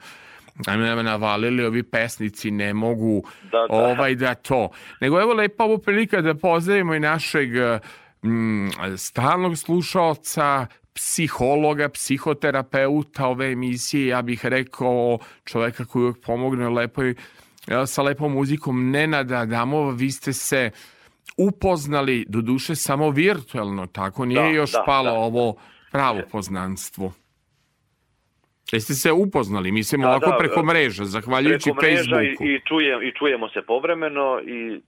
ajme da me navalili ovi pesnici ne mogu Da, da. ovaj da to. Nego evo lepa ovo prilika da pozdravimo i našeg mm, stalnog slušalca, psihologa, psihoterapeuta ove emisije, ja bih rekao čoveka koji uvijek pomogne lepoj, sa lepom muzikom Nenada Adamova, vi ste se upoznali, do duše samo virtualno, tako nije Da, još da, palo da. ovo pravo poznanstvo. Jeste se upoznali, mislim Da, ovako da, preko e, mreža, zahvaljujući Preko mreža Facebooku. i, i, čujem, i čujemo se povremeno i e,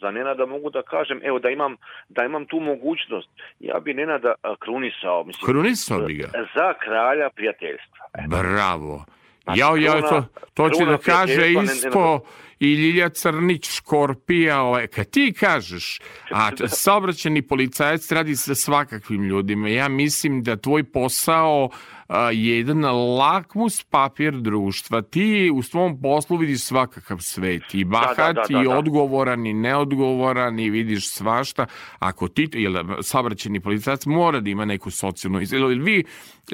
za Nenada mogu da kažem, evo da imam, da imam tu mogućnost, ja bi Nenada a, krunisao, mislim, Krunisao bi ga. za kralja prijateljstva. Bravo. Znači, Jao, jao, to, to će da kaže isto i Ljilja Crnić, Škorpija, ovaj, kad ti kažeš, a saobraćeni policajac radi sa svakakvim ljudima, ja mislim da tvoj posao jedan lakmus papir društva. Ti u svom poslu vidiš svakakav svet, i bahat, da, da, i da. odgovoran, i neodgovoran, i vidiš svašta. Ako ti, jel, saobraćeni policajac mora da ima neku socijalnu... Jel vi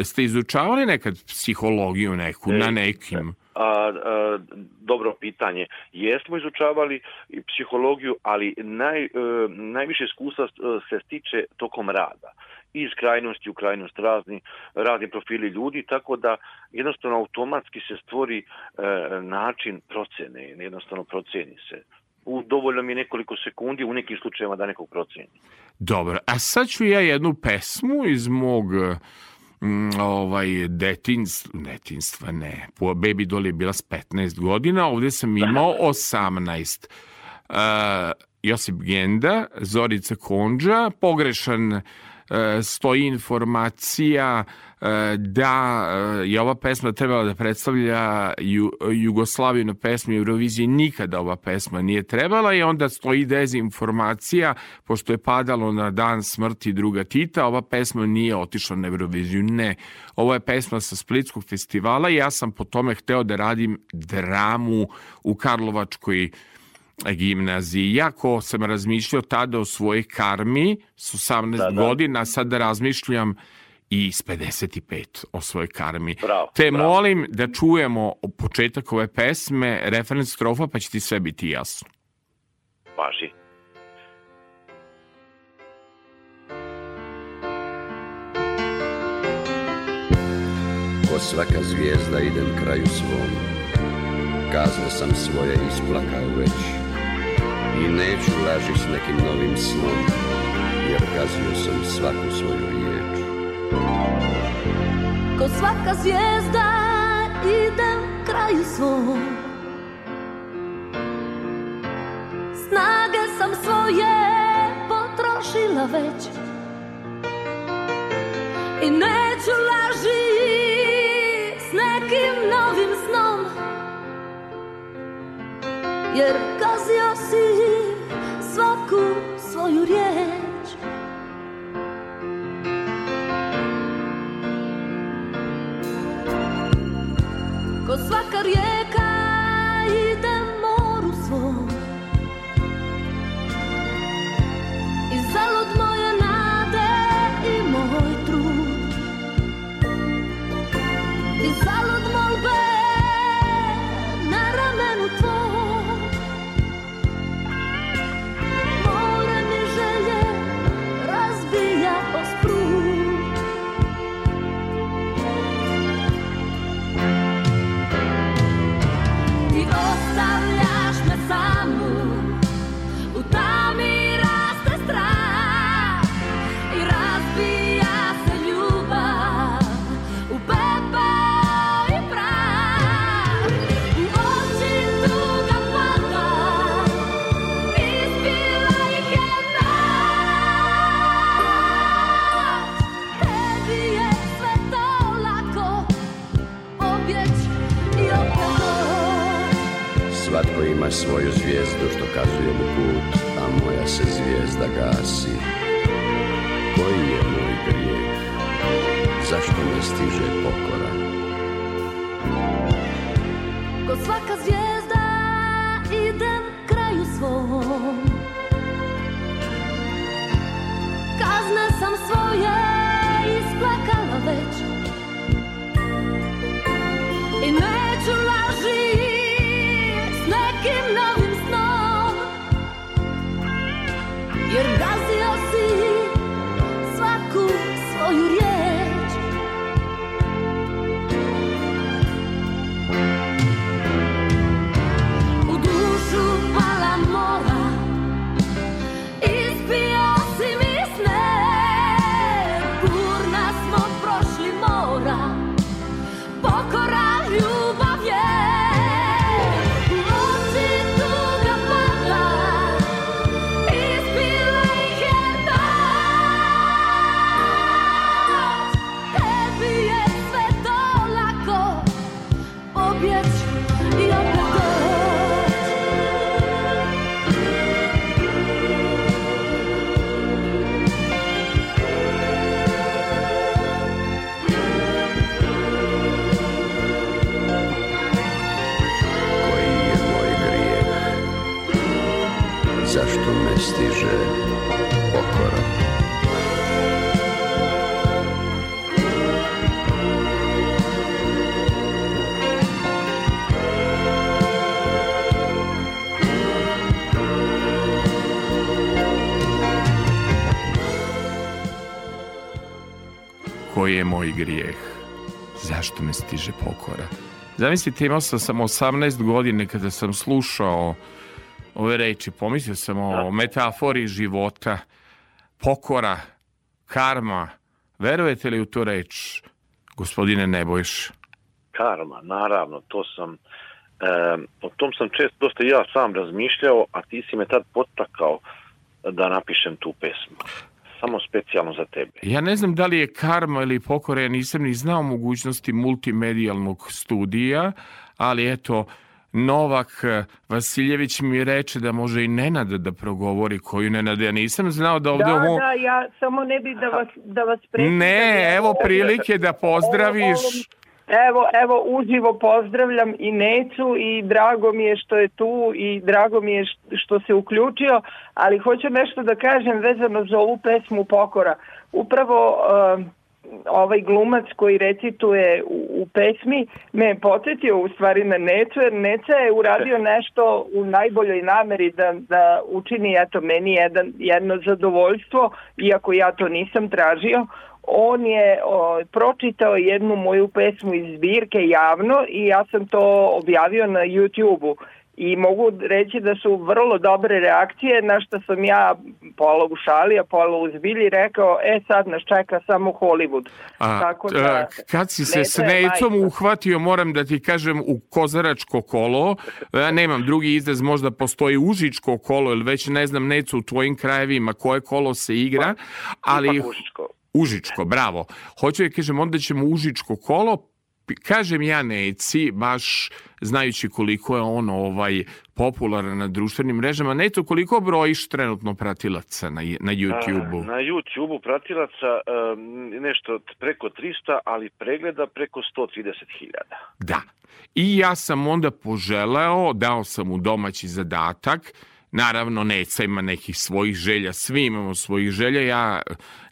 ste izučavali nekad psihologiju neku, na nekim? A, a, dobro pitanje. Jesmo izučavali psihologiju, ali naj, e, najviše iskustva e, se stiče tokom rada. Iz krajnosti u krajnost razni, razni profili ljudi, tako da jednostavno automatski se stvori e, način procene, jednostavno proceni se. U dovoljno mi nekoliko sekundi u nekim slučajevima da nekog proceni. Dobro, a sad ću ja jednu pesmu iz mog mm, ovaj detinstva, detinstva ne, po Baby Doll je bila s 15 godina, ovdje sam imao 18. Uh, Josip Genda, Zorica Konđa, pogrešan uh, stoji informacija uh, da uh, je ova pesma trebala da predstavlja Ju, Jugoslaviju na pesmi Eurovizije, nikada ova pesma nije trebala i onda stoji dezinformacija, pošto je padalo na dan smrti druga Tita, ova pesma nije otišla na Euroviziju. Ne, ovo je pesma sa Splitskog festivala i ja sam po tome hteo da radim dramu u Karlovačkoj gimnaziji. Iako sam razmišljao tada o svojoj karmi s 18 Da, da. godina, sad razmišljam i s 55 o svojoj karmi. Bravo, Te bravo. molim da čujemo početak ove pesme, referenc strofa, pa će ti sve biti jasno. Važi. Ko svaka zvijezda idem kraju svom Kazne sam svoje isplakao već I neću laži s nekim novim snom Jer gazio sam svaku svoju riječ. Ko svaka zvijezda idem kraju svom. Snage sam svoje potrošila već. I neću laži s nekim novim snom. Jer gazio si svaku svoju riječ Ko svaka rijeka svoju zvijezdu što kazuje mu put, a moja se zvijezda gasi. Koji je moj grijeh? Zašto ne stiže pokora? Ko svaka zvijezda idem kraju svom Kazne sam svoje je moj grijeh? Zašto me stiže pokora? Zamislite, imao sam sam 18 godine kada sam slušao ove reči, pomislio sam o metafori života, pokora, karma. Verujete li u tu reč, gospodine Nebojš? Karma, naravno, to sam, e, o tom sam često dosta ja sam razmišljao, a ti si me tad potakao da napišem tu pesmu. Samo specijalno za tebe. Ja ne znam da li je karma ili pokora, ja nisam ni znao mogućnosti multimedijalnog studija, ali eto, Novak eh, Vasiljević mi reče da može i Nenad da progovori koju Nenad. Ja nisam znao da ovde... Da, ovo... da, ja samo ne bi da vas, da vas prekidam. Ne, evo prilike da pozdraviš. Evo, evo, uživo pozdravljam i Necu i drago mi je što je tu i drago mi je što se uključio, ali hoću nešto da kažem vezano za ovu pesmu Pokora. Upravo um, ovaj glumac koji recituje u, u pesmi me je podsjetio u stvari na Necu, jer Neca je uradio nešto u najboljoj nameri da, da učini eto meni jedan, jedno zadovoljstvo, iako ja to nisam tražio, on je o, pročitao jednu moju pesmu iz zbirke javno i ja sam to objavio na YouTube-u i mogu reći da su vrlo dobre reakcije na što sam ja pola u šali, a pola u zbilji rekao, e sad nas čeka samo Hollywood. A, Tako da, a, kad si se s majka. uhvatio, moram da ti kažem, u kozaračko kolo, ja nemam drugi izraz, možda postoji užičko kolo, ili već ne znam, Necu, u tvojim krajevima koje kolo se igra, ali... Ipak Užičko. Užičko, bravo. Hoću da kažem, onda ćemo Užičko kolo, kažem ja Neci, baš znajući koliko je on ovaj popularan na društvenim mrežama. Neto, koliko brojiš trenutno pratilaca na, na YouTube-u? Na YouTube-u pratilaca um, nešto preko 300, ali pregleda preko 130.000. Da. I ja sam onda poželeo, dao sam mu domaći zadatak, Naravno, Neca ima nekih svojih želja, svi imamo svojih želja. Ja,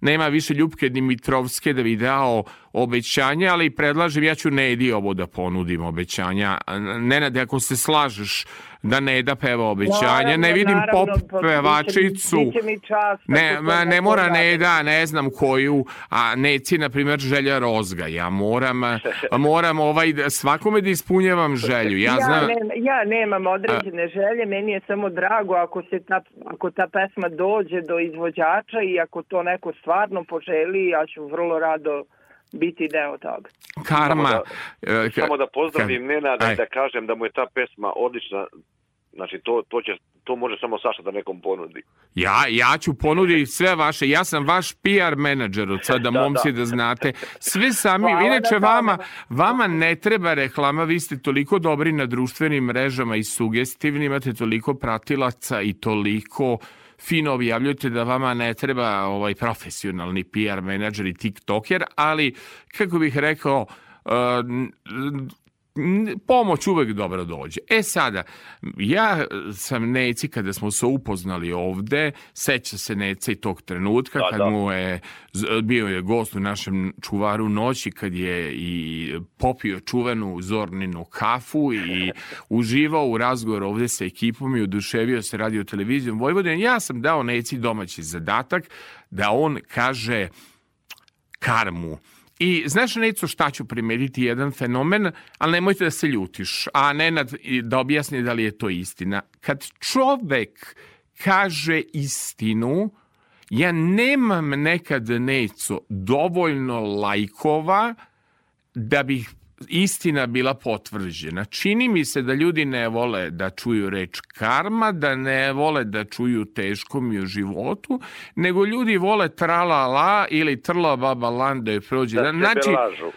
nema više Ljubke Dimitrovske da bi dao obećanja, ali predlažem, ja ću Nedi ovo da ponudim obećanja. Nenade, ako se slažeš da Neda peva obećanja, ne Naravno, vidim naravno, pop pa pevačicu. biće mi- biće mi Ne, ma, ne mora radi. Neda, ne znam koju, a Neci, na primjer, želja rozga. Ja moram, a, moram ovaj, da- svakome da ispunjavam želju. Ja, Ja, znam, ne, ja nemam određene želje, meni je samo drago ako se ta, ako ta pesma dođe do izvođača i ako to neko stvarno poželi, ja ću vrlo rado biti deo toga. karma. Samo da- e, Samo da pozdravim Nenada i da kažem da mu je ta pesma odlična. Znači, to, to će to može samo Saša da nekom ponudi. Ja, ja ću ponuditi sve vaše, ja sam vaš PR menadžer od sada, Da, momci, da. da znate. Sve sami, Hvala inače vama, vama ne treba reklama, vi ste toliko dobri na društvenim mrežama i sugestivni, imate toliko pratilaca i toliko fino objavljujete da vama ne treba ovaj profesionalni PR menadžer i tiktoker, ali kako bih rekao, n- pomoć uvek dobro dođe. E sada, ja sam Neci kada smo se upoznali ovde, seća se Neca i tog trenutka Da, kad da. mu je bio je gost u našem čuvaru noći kad je i popio čuvenu Zorninu kafu i uživao u razgovoru ovde sa ekipom i oduševio se radio televizijom Vojvodine. Ja sam dao Neci domaći zadatak da on kaže karmu. I znaš, Neco, šta ću primeriti jedan fenomen, ali nemojte da se ljutiš, a Nenad da objasni da li je to istina. Kad čovek kaže istinu, ja nemam nekad, Neco, dovoljno lajkova da bih istina bila potvrđena. Čini mi se da ljudi ne vole da čuju reč karma, da ne vole da čuju teško mi u životu, nego ljudi vole tralala ili trla baba lan da je prođe. Da sebe Znači, lažu.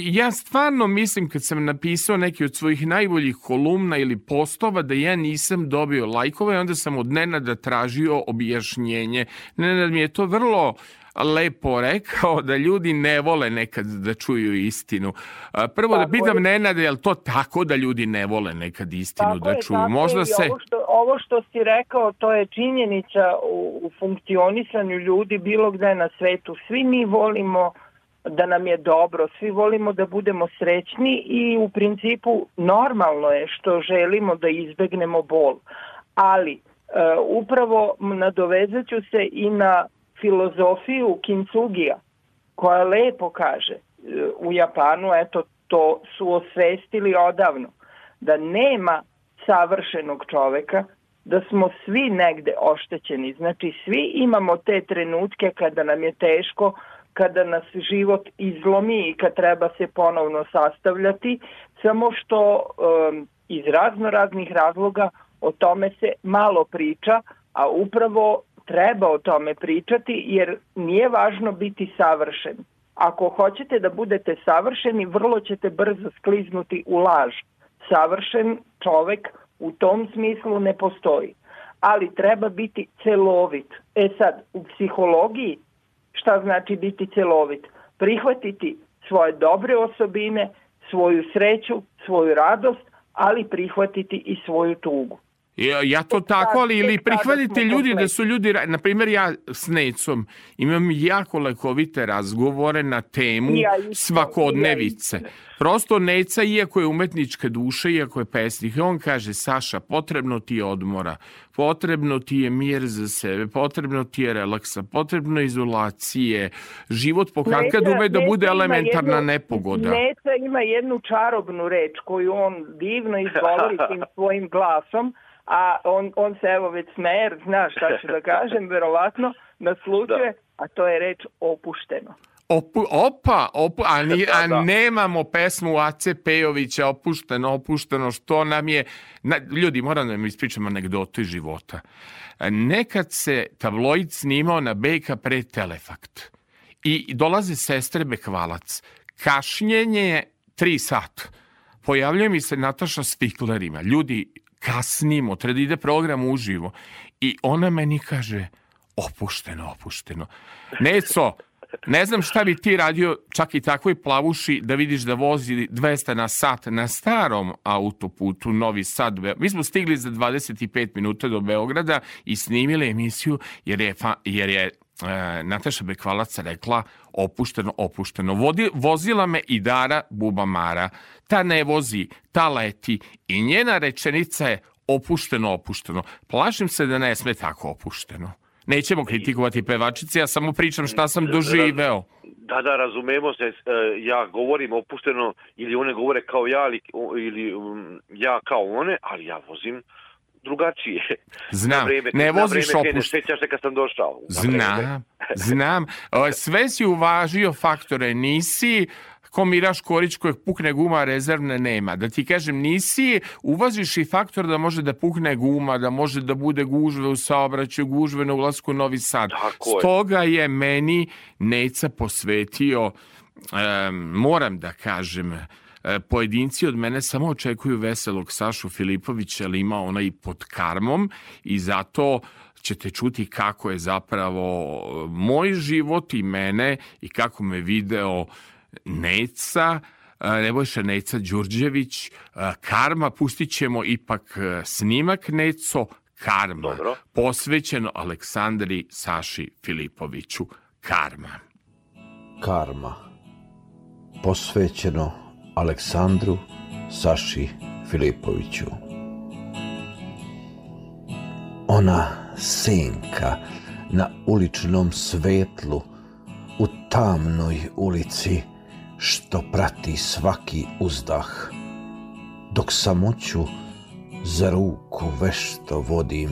ja- stvarno mislim kad sam napisao neki od svojih najboljih kolumna ili postova da ja nisam dobio lajkove i onda sam od Nenada tražio objašnjenje. Nenad mi je to vrlo lepo rekao da ljudi ne vole nekad da čuju istinu. Prvo da Tako pitam je. Nenada, je li to tako da ljudi ne vole nekad istinu Tako da je, čuju? tako Možda je, se... Ovo što, ovo što si rekao, to je činjenica u, u funkcionisanju ljudi bilo gde na svetu. Svi mi volimo da nam je dobro, svi volimo da budemo srećni i u principu normalno je što želimo da izbegnemo bol. Ali e, upravo nadovezat ću se i na filozofiju Kintsugija koja lepo kaže e, u Japanu, eto to su osvestili odavno, da nema savršenog čoveka, da smo svi negde oštećeni. Znači svi imamo te trenutke kada nam je teško, kada nas život izlomi i kad treba se ponovno sastavljati, samo što um, iz razno raznih razloga o tome se malo priča, a upravo treba o tome pričati jer nije važno biti savršen. Ako hoćete da budete savršeni, vrlo ćete brzo skliznuti u laž. Savršen čovek u tom smislu ne postoji. Ali treba biti celovit. E sad, u psihologiji šta znači biti celovit? Prihvatiti svoje dobre osobine, svoju sreću, svoju radost, ali prihvatiti i svoju tugu. Ja, ja to tako, ali ili prihvatite ljudi da su ljudi, na primjer ja s Necom imam jako lekovite razgovore na temu svakodnevice. Prosto Neca, iako je umetnička duša, iako je pesnik, on kaže, Saša, potrebno ti je odmora, potrebno ti je mir za sebe, potrebno ti je relaksa, potrebno je izolacije, život pokad kad Neca- ume da bude elementarna jednu- nepogoda. Neca ima jednu čarobnu reč koju on divno izgovori tim svojim glasom, a on, on se evo već smeje, jer zna šta ću da kažem, verovatno naslučuje, a to je reč opušteno. Opu, opa, opu, a, ni, Da, a da. nemamo pesmu Ace Pejovića opušteno, opušteno, što nam je... Na, ljudi, moram da vam ispričam anegdotu iz života. Nekad se tabloid snimao na BK pre Telefakt i dolaze sestre Bekvalac. Kašnjenje je tri sata. Pojavljuje mi se Nataša s tiklerima. Ljudi, kasnimo, treba da ide program uživo. I ona meni kaže, opušteno, opušteno. Neco, ne znam šta bi ti radio čak i takvoj plavuši da vidiš da vozi 200 na sat na starom autoputu Novi Sad. Mi smo stigli za 25 minuta do Beograda i snimili emisiju jer je, jer je e, Nataša Bekvalac rekla opušteno, opušteno. Vodi, vozila me i Dara Bubamara. Ta ne vozi, ta leti i njena rečenica je opušteno, opušteno. Plašim se da ne sme tako opušteno. Nećemo kritikovati pevačice, ja samo pričam šta sam doživeo. Da, da, razumemo se, e, ja govorim opušteno ili one govore kao ja ili, ili ja kao one, ali ja vozim drugačije. Znam, Na vreme, ne voziš opušteno. sećaš se kad sam došao. Znam, znam. Sve si uvažio faktore, nisi kao Miraš Korić kojeg pukne guma rezervne nema. Da ti kažem, nisi, uvaziš i faktor da može da pukne guma, da može da bude gužve u saobraćaju, gužve na ulasku u Novi Sad. Tako je. Stoga je meni Neca posvetio, um, moram da kažem, pojedinci od mene samo očekuju veselog Sašu Filipovića, ali ima ona i pod karmom i zato ćete čuti kako je zapravo moj život i mene i kako me video Neca, e, Nebojša Neca Đurđević, e, Karma, pustit ćemo ipak snimak Neco, Karma, Dobro. posvećeno Aleksandri Saši Filipoviću, Karma. Karma, posvećeno Aleksandru Saši Filipoviću. Ona senka na uličnom svetlu u tamnoj ulici što prati svaki uzdah, dok samoću za ruku vešto vodim,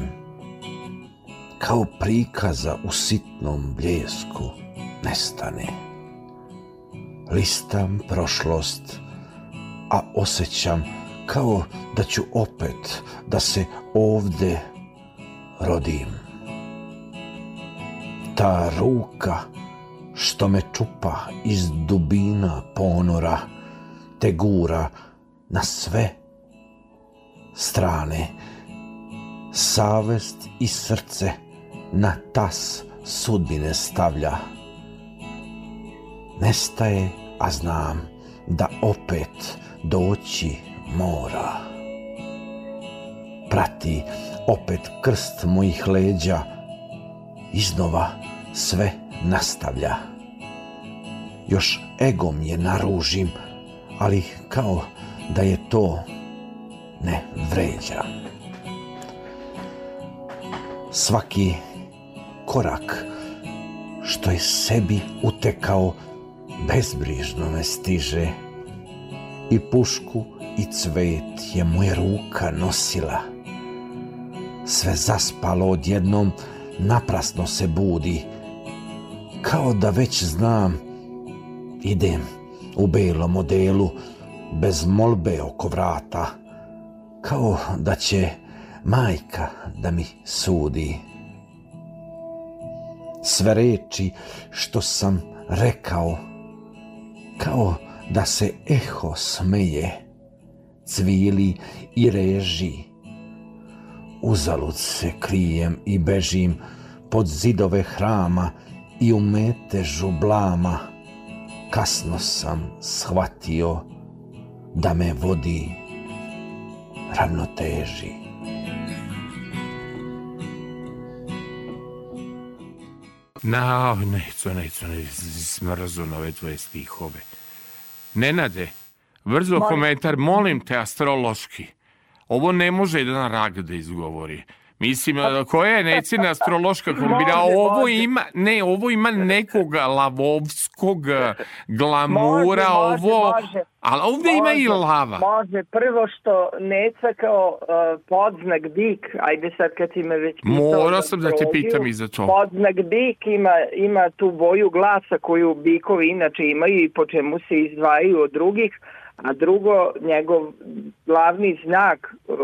kao prikaza u sitnom bljesku nestane. Listam prošlost, a osjećam kao da ću opet da se ovde rodim. Ta ruka što me čupa iz dubina ponora, te gura na sve strane, savest i srce na tas sudbine stavlja. Nestaje, a znam da opet doći mora. Prati opet krst mojih leđa, iznova sve nastavlja. Još egom je naružim, ali kao da je to ne vređa. Svaki korak što je sebi utekao bezbrižno me stiže i pušku i cvet je moja ruka nosila. Sve zaspalo odjednom, naprasno se budi, kao da već znam, idem u belom modelu, bez molbe oko vrata, kao da će majka da mi sudi. Sve reči što sam rekao, kao da se eho smeje, cvili i reži. Uzalud se krijem i bežim pod zidove hrama i u metežu blama. Kasno sam shvatio da me vodi ravnoteži. Na, neco, neco, ne, smrzo na ove tvoje stihove. Nenade, brzo komentar, molim te astrološki. Ovo ne može jedan rag da izgovori. Mislim, koja je necina astrološka kombina? Može, Ovo može. ima, ne, ovo ima nekog lavovskog glamura, Može, ovo... Ali ovde ima i lava. Može, prvo što Neca kao uh, podznak bik, ajde sad kad si me već Morao za sam da te pitam i za to. Podznak bik ima, ima tu boju glasa koju bikovi inače imaju i po čemu se izdvajaju od drugih, a drugo, njegov glavni znak uh,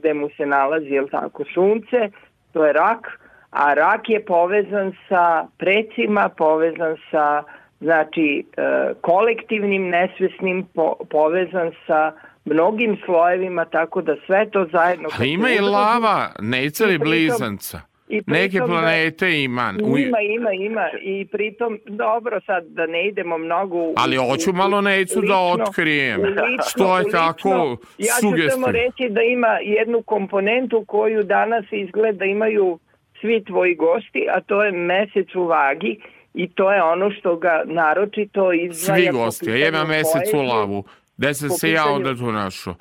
gde mu se nalazi, jel tako, sunce, to je rak, a rak je povezan sa precima, povezan sa znači e, kolektivnim nesvesnim po, povezan sa mnogim slojevima tako da sve to zajedno A ima i lava, neca I blizanca. I pritom Neke planete ima. Ima, ima, ima i pritom dobro sad da ne idemo mnogo u, Ali hoću malo necu da otkrijem. lično- Što je lično- tako Ja ću samo reći da ima jednu komponentu koju danas izgleda imaju svi tvoji gosti, a to je mesec u vagi i to je ono što ga naročito izdvaja Svi gosti, imam mesec u lavu. Gde sam se ja onda tu našao?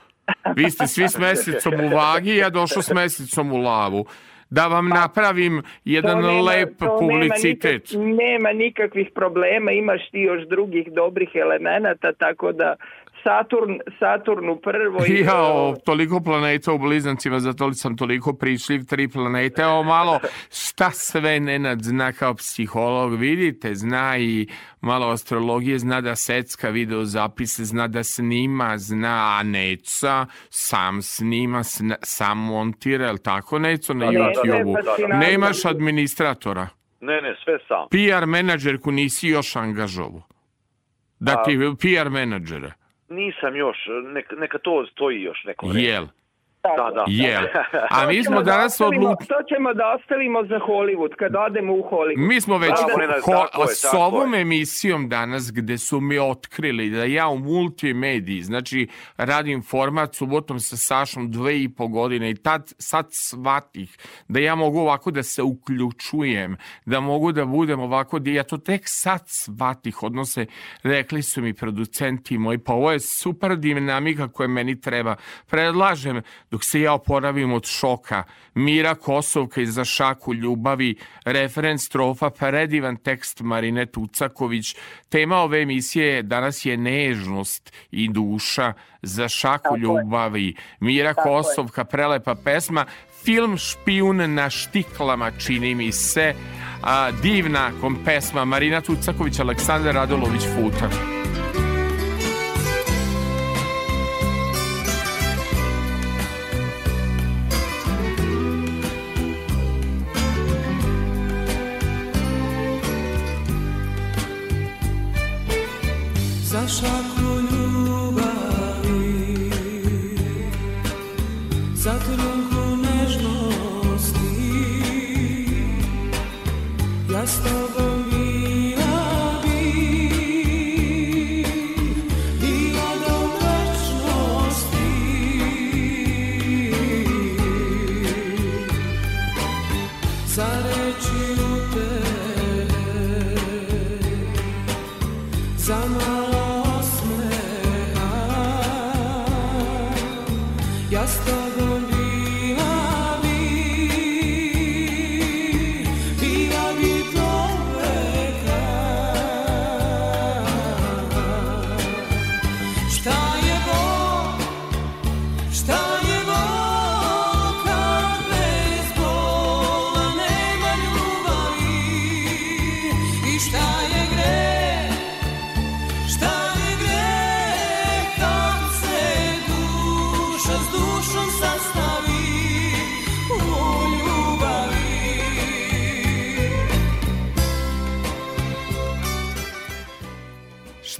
Vi ste svi s mesecom u vagi, ja došao s mesecom u lavu. Da vam napravim jedan nema- lep publicitet. Nema, nikak- nema nikakvih problema, imaš ti još drugih dobrih elemenata, tako da Saturn, Saturnu prvo i... Jao, toliko planeta u blizancima, zato sam toliko pričljiv, tri planete. Evo malo, šta sve Nenad zna kao psiholog, vidite, zna i malo astrologije, zna da secka video zapise, zna da snima, zna, a Neca sam snima, sna, sam montira, je li tako Neco na Da, da, da, YouTube-u? da, da, da. Nemaš administratora. Ne, ne, sve sam. PR menadžerku nisi još angažovo. Da A- ti PR menadžere. Nisam još, neka, to stoji još neko vreme. Jel? Da, da. Jel? A mi smo da danas ostavimo- odlučili... To ćemo da ostavimo za Hollywood, kad odemo u Hollywood. Mi smo već Bravo, Nenad, ho, tako je, s ovom emisijom danas gde su mi otkrili da ja u multimediji, znači radim format subotom sa Sašom dve i po godine i tad, sad shvatih da ja mogu ovako da se uključujem, da mogu da budem ovako, da ja to tek sad shvatih, odnose, rekli su mi producenti moji, pa ovo je super dinamika koja meni treba. Predlažem, dok se ja oporavim od šoka, Mira Kosovka iza šaku ljubavi, referenc strofa, predivan tekst Marine Tucaković. Tema ove emisije danas je nežnost i duša za šaku ljubavi. Mira Kosovka, prelepa pesma. Film Špijun na štiklama, čini mi se. A, divna kom pesma Marina Tucaković, Aleksandar Radolović Futa. Ja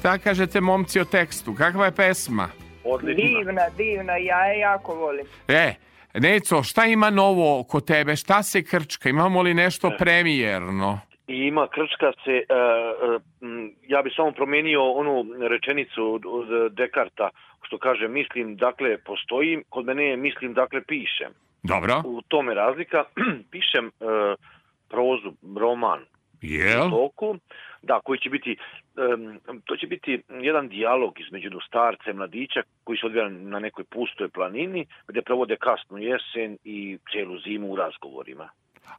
Šta kažete momci o tekstu? Kakva je pesma? Odlično. Divna, divna, ja je jako volim. E, Neco, šta ima novo kod tebe? Šta se krčka? Imamo li nešto premijerno? I ima krčka se, e, e, m, ja bi samo promenio onu rečenicu od, od Dekarta, što kaže mislim, dakle postojim, kod mene je mislim, dakle pišem. Dobro. U tome razlika, pišem e, prozu, roman, Jel? toku, da, koji će biti, to će biti jedan dijalog između starca i mladića koji se odvija na nekoj pustoj planini gde provode kasnu jesen i celu zimu u razgovorima.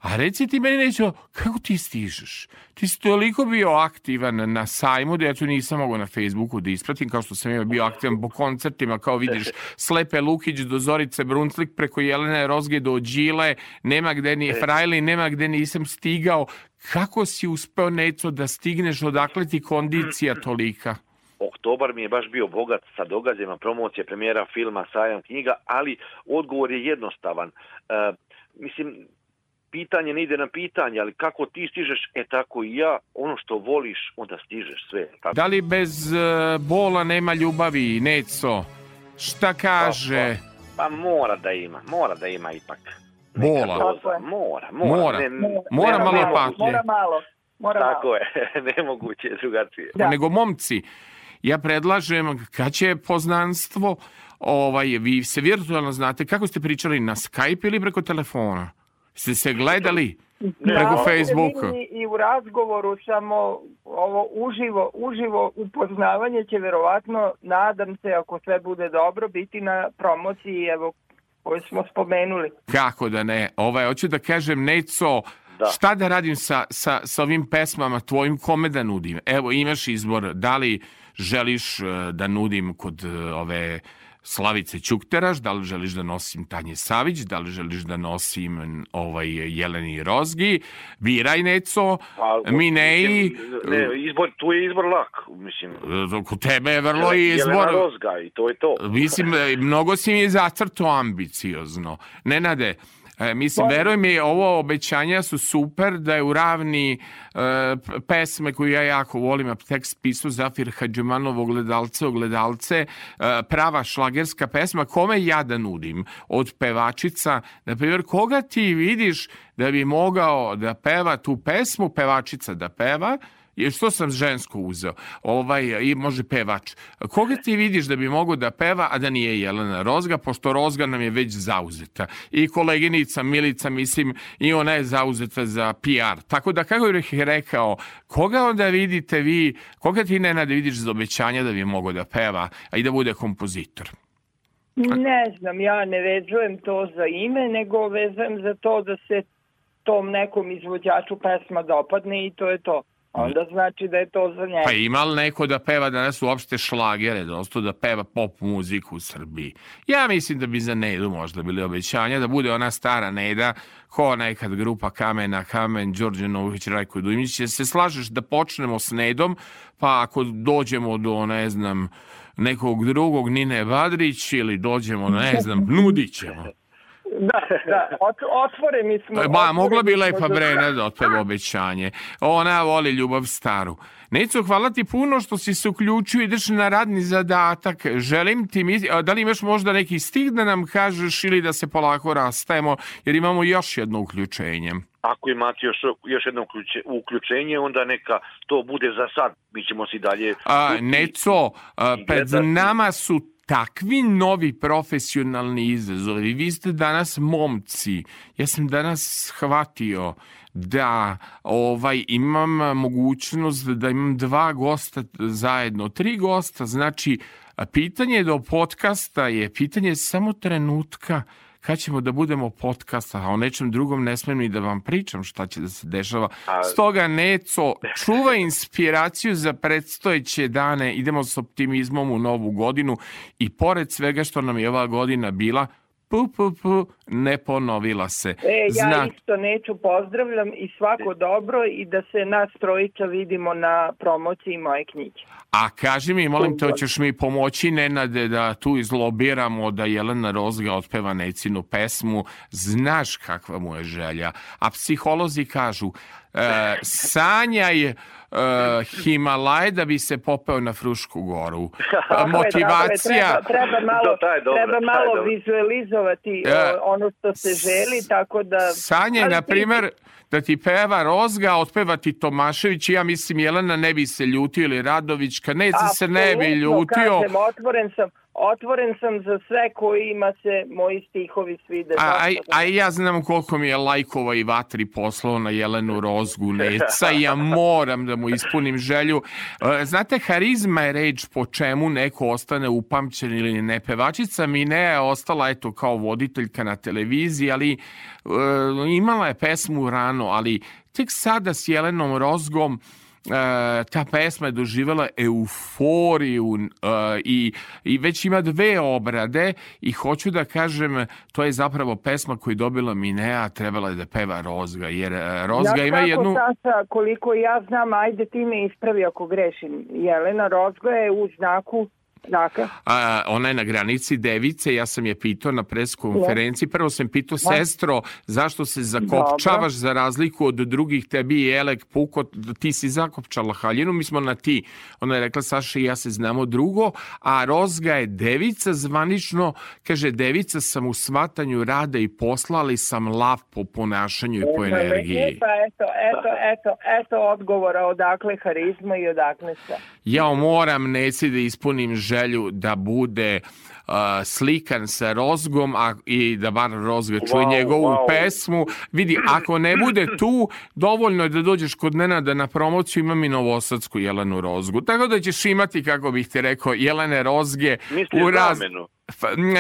A reci ti meni, Nećo, kako ti stižeš? Ti si toliko bio aktivan na sajmu da ja tu nisam mogao na Facebooku da ispratim, kao što sam ja bio aktivan po koncertima, kao vidiš, Slepe Lukić do Zorice Brunslik, preko Jelene Rozge do Đile, nema gde ni Frajli, nema gde nisam stigao. Kako si uspeo, Neco, da stigneš, odakle ti kondicija tolika? Oktobar mi je baš bio bogat sa događajima, promocije, premijera filma, sajam knjiga, ali odgovor je jednostavan. E, mislim, pitanje ne ide na pitanje, ali kako ti stižeš, e tako i ja, ono što voliš, onda stižeš sve. Tako. Da li bez e, bola nema ljubavi, Neco? Šta kaže? Pa mora da ima, mora da ima ipak. Bola. Doza, mora, mora. Mora. Ne, Mora nema- malo patnje. Mora malo. Mora Tako malo. je, nemoguće je drugačije. Da. Nego momci, ja predlažem kad će poznanstvo, ovaj, vi se virtualno znate, kako ste pričali na Skype ili preko telefona? Ste se gledali preko Da, ovo se Facebooka? I u razgovoru samo ovo uživo, uživo upoznavanje će verovatno, nadam se, ako sve bude dobro, biti na promociji evo koje smo spomenuli. Kako da ne? Ovaj, hoću da kažem, Neco, Da. šta da radim sa, sa, sa ovim pesmama tvojim, kome da nudim? Evo, imaš izbor, da li želiš eh, da nudim kod eh, ove Slavice Ćukteraš, da li želiš da nosim Tanje Savić, da li želiš da nosim ovaj Jeleni Rozgi, biraj Neco, Pa, Mineji, mislim, Ne, izbor, tu je izbor lak, mislim. kod tebe je vrlo Jelena izbor... Rozga i to je to. Mislim, mnogo si mi zacrto ambiciozno. Nenade, e, mislim, veruj mi, ovo obećanja su super, da je u ravni e, pesme koju ja jako volim, a tekst pisao Zafir Hadžemanov, ogledalce, ogledalce, e, prava šlagerska pesma, kome ja da nudim? Od pevačica, na primjer, koga ti vidiš da bi mogao da peva tu pesmu, pevačica da peva, jer što sam žensko uzeo, ovaj, i može pevač. Koga ti vidiš da bi mogao da peva, a da nije Jelena Rozga, pošto Rozga nam je već zauzeta. I koleginica Milica, mislim, i ona je zauzeta za PR. Tako da, kako bih rekao, koga onda vidite vi, koga ti ne da vidiš za obećanja da bi mogao da peva, a i da bude kompozitor? Ne znam, ja ne vezujem to za ime, nego vezujem za to da se tom nekom izvođaču pesma dopadne i to je to. Onda znači da je to za njega. Pa ima li neko da peva danas uopšte šlagere, dosto da peva pop muziku u Srbiji? Ja mislim da bi za Nedu možda bili obećanja, da bude ona stara Neda, ko nekad grupa Kamena, Kamen, Đorđe Nović, Rajko Dujmić, se slažeš da počnemo s Nedom, pa ako dođemo do, ne znam, nekog drugog Nine Badrić ili dođemo, ne znam, nudit ćemo. Da, da, ot, otvoreni smo. Ba, otvoreni mogla bi lepa Brena da otpeva obećanje. Ona voli ljubav staru. Neco, hvala ti puno što si se uključio, ideš na radni zadatak. Želim ti, mi- da li imaš možda neki stih da nam kažeš ili da se polako rastajemo, jer imamo još jedno uključenje. Ako imate još, još jedno uključe, uključenje, onda neka to bude za sad. Mi ćemo si dalje... A, Neco, pred nama su takvi novi profesionalni izazovi. Vi ste danas momci. Ja sam danas shvatio da ovaj imam mogućnost da imam dva gosta zajedno, tri gosta, znači pitanje do podcasta je pitanje samo trenutka kad ćemo da budemo podcasta, a o nečem drugom ne smijem ni da vam pričam šta će da se dešava. Stoga, Neco, čuvaj inspiraciju za predstojeće dane, idemo s optimizmom u novu godinu i pored svega što nam je ova godina bila, pu, pu, pu, ne ponovila se. E, ja Zna- isto neću pozdravljam i svako dobro i da se nas trojica vidimo na promociji moje knjige. A kaži mi, molim te, hoćeš mi pomoći, Nenade, da tu izlobiramo da Jelena Rozga otpeva Necinu pesmu, znaš kakva mu je želja. A psiholozi kažu, e, sanjaj e, Himalaj da bi se popeo na Frušku goru. Je, Motivacija... tako je, Treba, treba malo, dobro, treba malo dobro. vizualizovati o, ono što se želi, tako da... Ali na primer, da ti peva Rozga, otpeva ti Tomašević i ja mislim Jelena ne bi se ljutio ili Radović, kad neće se ne bi ljutio. Kažem, otvoren sam, otvoren sam za sve kojima se moji stihovi svide. A, a, a ja znam koliko mi je lajkova i vatri poslao na Jelenu Rozgu Neca i ja moram da mu ispunim želju. E, Znate, harizma je reč po čemu neko ostane upamćen ili ne. Pevačica Minea je ostala eto kao voditeljka na televiziji, ali e, imala je pesmu rano, ali tek sada s Jelenom Rozgom ta pesma je doživjela euforiju e, i, i već ima dve obrade i hoću da kažem to je zapravo pesma koju je dobila Minea trebala je da peva Rozga jer e, Rozga Znaš ima jednu Saša, koliko ja znam, ajde ti me ispravi ako grešim. Jelena Rozga je u znaku znaka. A, ona je na granici device, ja sam je pitao na preskonferenciji, prvo sam pitao Da. sestro zašto se zakopčavaš Dobro. za razliku od drugih tebi je Elek Puko, ti si zakopčala haljinu, mi smo na ti. Ona je rekla Saša i ja se znamo drugo, a Rozga je devica zvanično, kaže devica sam u svatanju rada i posla, ali sam lav po ponašanju i po energiji. E, pa eto, eto, eto, eto odgovora odakle harizma i odakle sve. ja moram neci da ispunim želju da bude uh, slikan sa Rozgom a, i da bar Rozga čuje Wow, njegovu wow. pesmu. Vidi, ako ne bude tu, dovoljno je da dođeš kod Nenada na promociju, imam i Novosadsku Jelenu Rozgu. Tako da ćeš imati, kako bih ti rekao, Jelene Rozge Misliš u raz... zamenu?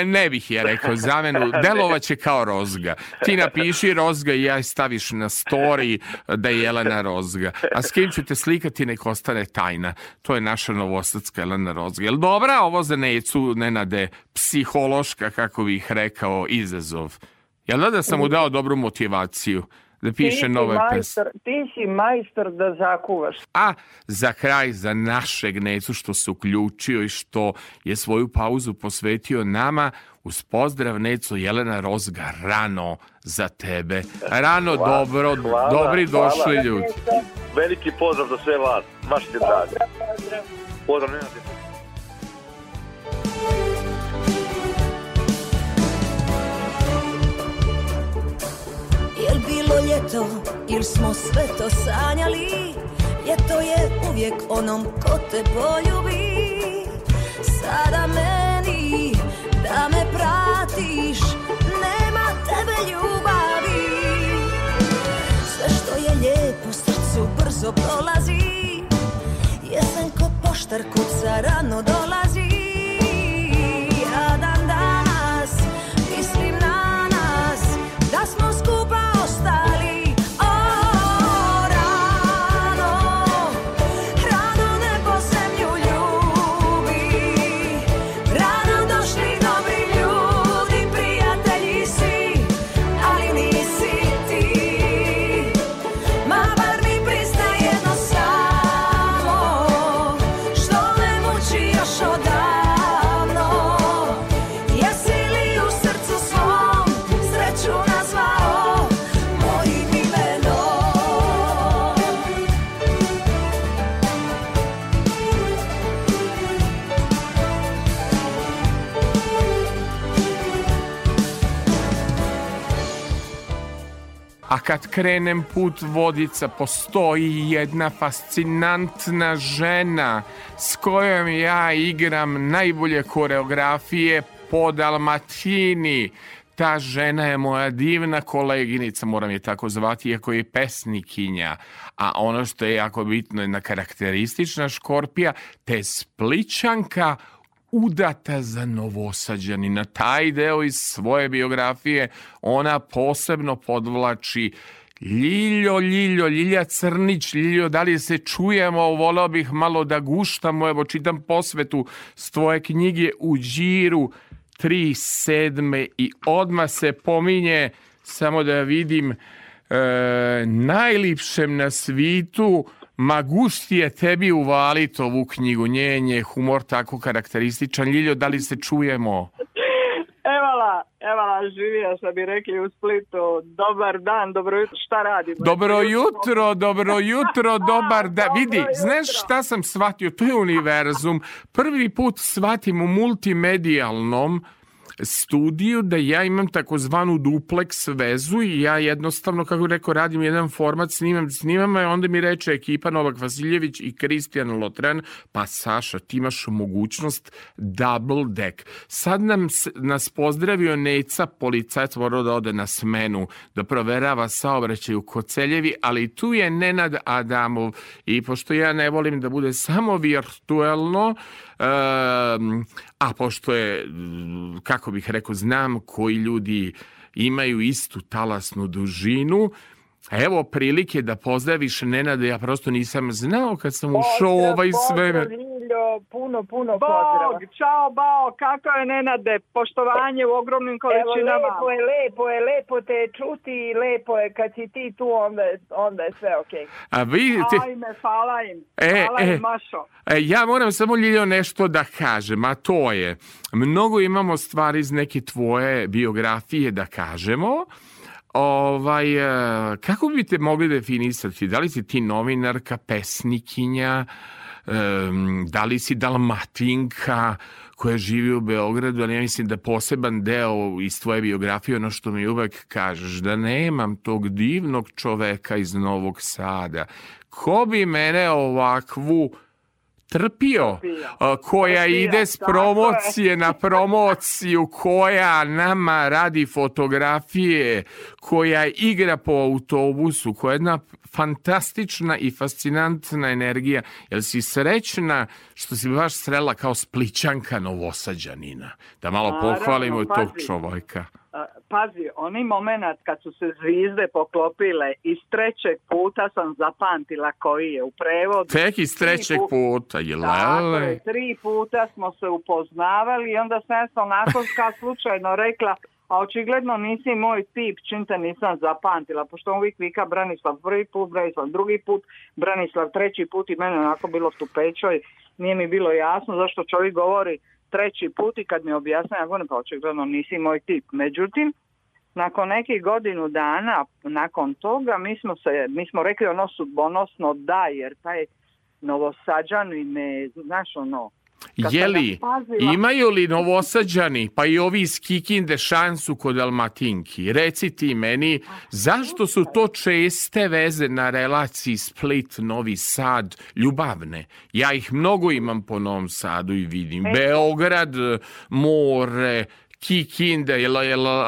Ne bih je rekao zamenu, delovaće kao rozga. Ti napiši rozga i ja staviš na story da je Jelena rozga. A s kim ću te slikati nek ostane tajna. To je naša novosadska Jelena rozga. Jel dobra ovo za necu, Nenade, psihološka, kako bih rekao, izazov? Jel da da sam mu dao dobru motivaciju? Da piše nove pesme. Ti si majstor da zakuvaš. A za kraj, za našeg Necu što se uključio i što je svoju pauzu posvetio nama, uz pozdrav Neco Jelena Rozga, rano za tebe. Rano, hvala, dobro, hvala, dobri hvala. došli ljudi. Veliki pozdrav za sve vas, baš ti dragi. Pozdrav, Nenad. Ljeto ili smo sve to sanjali Ljeto je uvijek onom ko te poljubi. Sada meni da me pratiš Nema tebe ljubavi. Sve što je lijepo srcu brzo prolazi Jesen ko poštar kuca rano dolazi kad krenem put vodica postoji jedna fascinantna žena s kojom ja igram najbolje koreografije po Dalmatini. Ta žena je moja divna koleginica, moram je tako zvati, iako je pesnikinja. A ono što je jako bitno, jedna karakteristična škorpija, te spličanka udata za novosađani. Na taj deo iz svoje biografije ona posebno podvlači Ljiljo, Ljiljo, Ljilja Crnić, Ljiljo, da li se čujemo, volao bih malo da guštamo, evo čitam posvetu s tvoje knjige u džiru, tri sedme i odma se pominje, samo da vidim, e, najlipšem na svitu, Ma gust je tebi uvalit ovu knjigu, njen je humor tako karakterističan. Ljiljo, da li se čujemo? Evala, evala, živija što bi rekli u Splitu. Dobar dan, dobro jutro, šta radimo? Dobro jutro, dobro jutro, dobar dan. Vidi, znaš šta sam shvatio? To je univerzum. Prvi put shvatim u multimedijalnom studiju da ja imam takozvanu duplex vezu i ja jednostavno, kako rekao, radim jedan format, snimam, snimam, a onda mi reče ekipa Novak Vasiljević i Kristijan Lotren, pa Saša, ti imaš mogućnost double deck. Sad nam, nas pozdravio Neca, policajac morao da ode na smenu, da proverava saobraćaj u Koceljevi, ali tu je Nenad Adamov i pošto ja ne volim da bude samo virtuelno, a pošto je, kako bih rekao, znam koji ljudi imaju istu talasnu dužinu, Evo prilike da pozdraviš Nenada, ja prosto nisam znao kad sam ušao u ovaj svemir. Puno, puno pozdrava. Bog, čao, bao, kako je Nenade, poštovanje u ogromnim količinama. Evo, lepo je, lepo je, lepo te čuti i lepo je kad si ti tu, onda, onda je sve okej. Okay. A vidite... Ajme, hvala im, e, hvala e, im, Mašo. E, ja moram samo Ljiljo nešto da kažem, a to je, mnogo imamo stvari iz neke tvoje biografije da kažemo, Ovaj, e, kako biste mogli definisati? Da li si ti novinarka, pesnikinja, da li si dalmatinka koja živi u Beogradu, ali ja mislim da poseban deo iz tvoje biografije, ono što mi uvek kažeš, da nemam tog divnog čoveka iz Novog Sada. Ko bi mene ovakvu trpio, koja Trpio, ide s promocije na promociju, koja nama radi fotografije, koja igra po autobusu, koja je jedna fantastična i fascinantna energija. Jel si srećna što si baš srela kao splićanka novosađanina? Da malo pohvalimo tog čovjeka. Pazi, oni moment kad su se zvizde poklopile, iz trećeg puta sam zapamtila koji je u prevodu. Tek iz trećeg pu- puta, je Tako lele? je, tri puta smo se upoznavali i onda sam sam onako kao slučajno rekla, a očigledno nisi moj tip, čim te nisam zapamtila, pošto on uvijek vika Branislav prvi put, Branislav drugi put, Branislav treći put i mene onako bilo stupećo i nije mi bilo jasno zašto čovjek govori treći put i kad mi objasne, ja govorim pa očigledno nisi moj tip. Međutim, nakon nekih godinu dana, nakon toga, mi smo, se, mi smo rekli ono sudbonosno da, jer taj novosađanin me, znaš ono, Kad sam Je ga li, pazila- imaju li novosađani, pa i ovi iz Kikinde šansu kod Dalmatinki? Reci ti meni, zašto su to česte veze na relaciji Split-Novi Sad ljubavne? Ja ih mnogo imam po Novom Sadu i vidim. Beograd, more, Kikinde,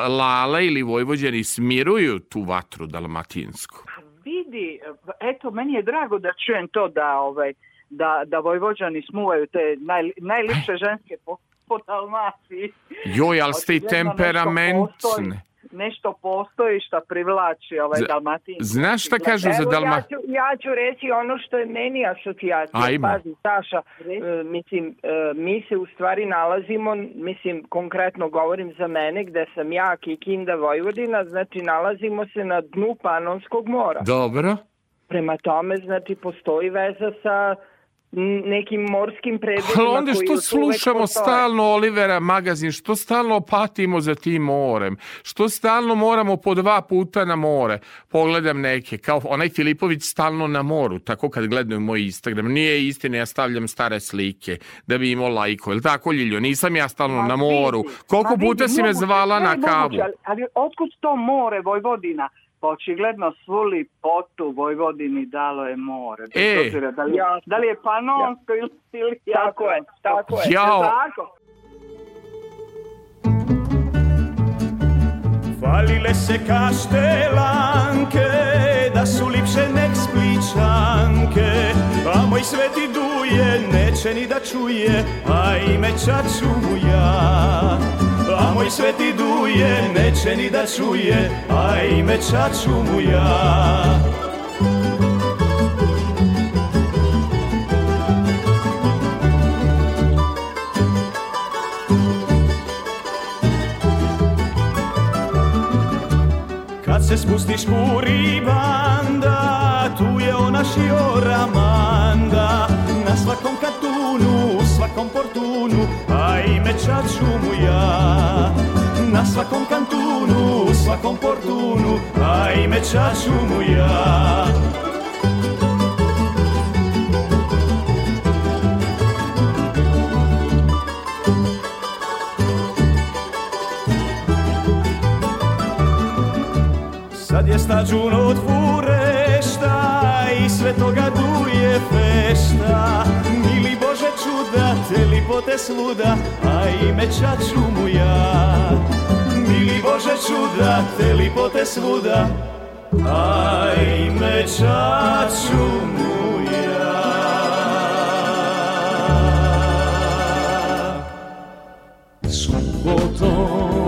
Lale ili Vojvođani smiruju tu vatru dalmatinsku? vidi, eto, meni je drago da čujem to da, ovaj, da, da Vojvođani smuvaju te naj, najlipše ženske po, po Dalmaciji. Joj, ali ste i temperamentne. Nešto postoji što privlači ovaj Dalmatinski. Znaš šta kažu za Evo, Dalma... ja, ja ću reći ono što je meni asocijacija. Pazi, Saša, e, mislim, e, mi se u stvari nalazimo, mislim, konkretno govorim za mene, gde sam ja, Kikinda, Vojvodina, znači nalazimo se na dnu Panonskog mora. Dobro. Prema tome, znači, postoji veza sa nekim morskim predelima Ali onda što slušamo stalno Olivera magazin, što stalno patimo za tim morem, što stalno moramo po dva puta na more. Pogledam neke, kao onaj Filipović stalno na moru, tako kad gledaju moj Instagram. Nije istina, ja stavljam stare slike da bi imao lajko. Jel tako, Ljiljo? Nisam ja stalno na moru. Koliko puta si me zvala na je kavu? Ali, ali otkud to more Vojvodina? Pa očigledno svu lipotu Vojvodini dalo je more. E. da li, Jasno. da li je panonsko ili, ili Tako je, tako je. Jao. Tako. Falile se kaštelanke, da su lipše nek spličanke, a moj sveti duje neće ni da čuje, a ime čaču mu ja. A moj sveti duje neće ni da čuje, a ime čaču mu ja. Kad se spustiš u ribanda, tu je ona šiora ime čaču mu ja. Na svakom kantunu, svakom portunu, a ime čaču mu ja. Sad je stađun od furešta čuda, te lipote sluda, a ime čaču mu ja. Mili Bože čuda, te lipote sluda, a ime čaču mu ja. Subotom,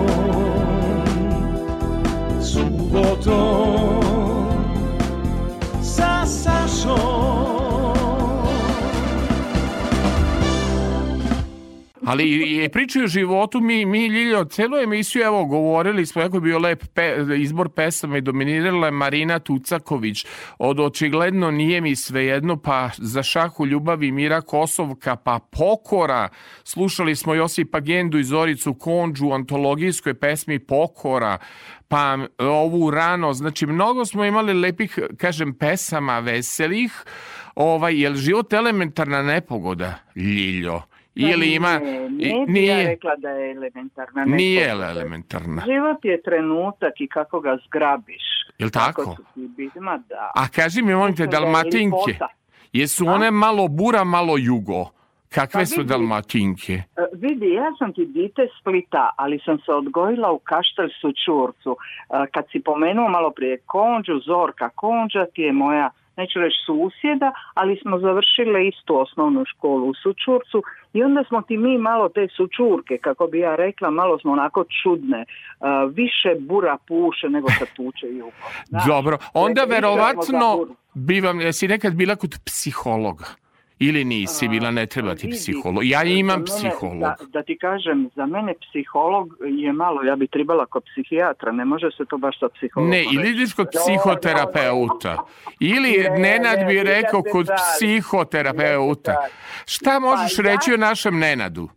Ali i pričaju o životu, mi, mi Ljiljo, celu emisiju, evo, govorili smo, jako je bio lep pe, izbor pesama i dominirala je Marina Tucaković, od očigledno nije mi svejedno, pa za šahu ljubavi Mira Kosovka, pa pokora, slušali smo Josipa Gendu i Zoricu Konđu u antologijskoj pesmi Pokora, pa ovu rano, znači mnogo smo imali lepih, kažem, pesama veselih, ovaj, je li život elementarna nepogoda, Ljiljo? Ili ima... Ne bi ja rekla da je elementarna. Nije elementarna. Život je trenutak i kako ga zgrabiš. Jel tako? Kako ma da. A kaži mi, molim te, da Dalmatinke. Jesu one malo bura, malo jugo? Kakve Pa su vidi. dalmatinke? E, Vidi, ja sam ti dite Splita, ali sam se odgojila u Kaštelsu Čurcu. E, Kad si pomenuo malo prije Konđu, Zorka Konđa ti je moja, neću reći susjeda, ali smo završile istu osnovnu školu u Sučurcu i onda smo ti mi malo te sučurke, kako bi ja rekla, malo smo onako čudne. E, Više bura puše nego kad puče jugo. Dobro, onda verovatno bi vam, jesi nekad bila kod psihologa? Ili nisi bila, ne treba ti psiholog. Ja imam psiholog. Da, da ti kažem, za mene psiholog je malo, ja bi trebala kod psihijatra, ne može se to baš sa psihologom. Ne, ili ideš kod psihoterapeuta. Ili Ne, Nenad ne, bi rekao kod psihoterapeuta. Šta možeš Pa ja- reći o našem Nenadu?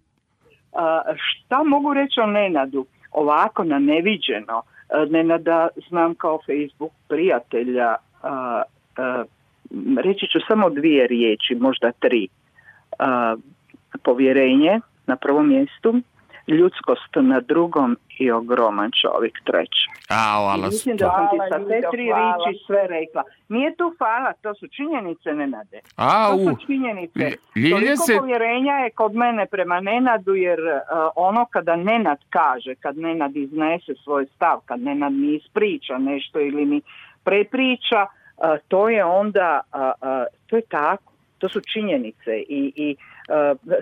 Šta mogu reći o Nenadu? Ovako, na neviđeno. A, Nenada znam kao Facebook prijatelja. Reći ću samo dvije riječi, možda tri. A, povjerenje na prvom mjestu, ljudskost na drugom i ogroman čovjek treći. A, I ala Mislim da sam ti Hvala, sa te tri hvala. riječi sve rekla. Nije to hvala, to su činjenice Nenade. A, To su činjenice. Ljilja Toliko se- povjerenja je kod mene prema Nenadu jer uh, ono kada Nenad kaže, kad Nenad iznese svoj stav, kad Nenad mi ispriča nešto ili mi prepriča, uh, to je onda, to je tako, to su činjenice i, i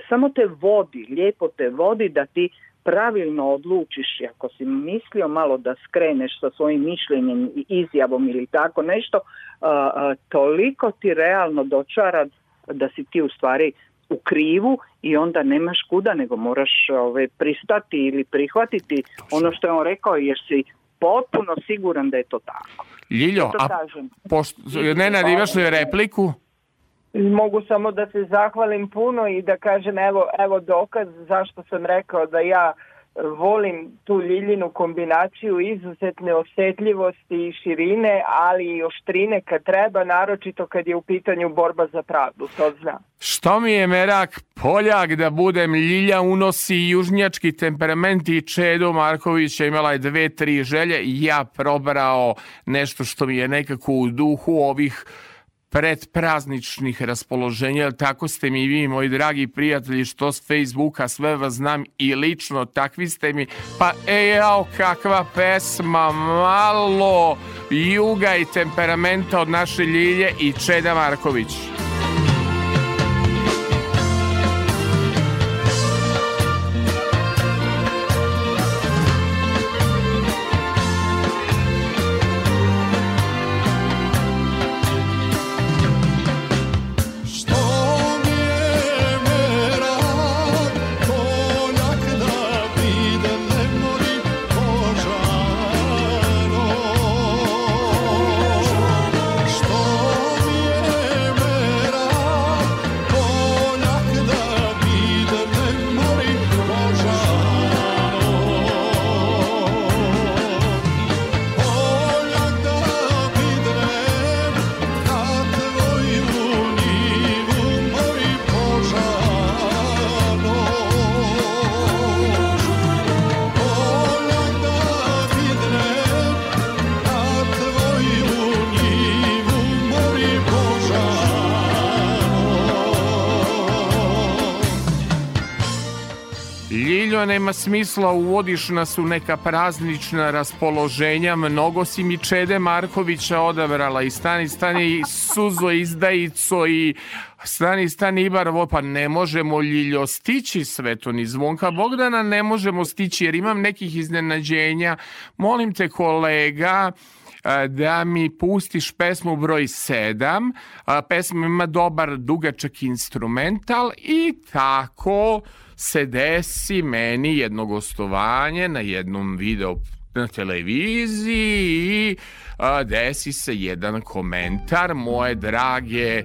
samo te vodi, lijepo te vodi da ti pravilno odlučiš i ako si mislio malo da skreneš sa svojim mišljenjem i izjavom ili tako nešto, toliko ti realno dočara da si ti u stvari u krivu i onda nemaš kuda nego moraš ove, pristati ili prihvatiti ono što je on rekao jer si potpuno siguran da je to tako. Ljiljo, To a kažem. pošto, Nenad, imaš li repliku? Mogu samo da se zahvalim puno i da kažem evo, evo dokaz zašto sam rekao da ja e, volim tu Ljiljinu kombinaciju izuzetne osjetljivosti i širine, ali i oštrine kad treba, naročito kad je u pitanju borba za pravdu, to znam. Što mi je merak Poljak da budem Ljilja unosi južnjački temperament i Čedo Markovića imala je dve, tri želje i ja probrao nešto što mi je nekako u duhu ovih predprazničnih raspoloženja, jer tako ste mi vi, moji dragi prijatelji, što s Facebooka, sve vas znam i lično, takvi ste mi, pa e, jao, kakva pesma, malo juga i temperamenta od naše Ljilje i Čeda Marković. Nema smisla, uvodiš nas u neka praznična raspoloženja, mnogo si mi Čede Markovića odabrala i stani, stani Suzo izdajico i stani, stani Ibarovo, pa ne možemo Ljiljo stići sve to, ni Zvonka Bogdana ne možemo stići jer imam nekih iznenađenja. Molim te kolega, da mi pustiš pesmu broj 7. A, Pesma ima dobar dugačak instrumental i tako se desi meni jedno gostovanje na jednom video na televiziji i a, desi se jedan komentar moje drage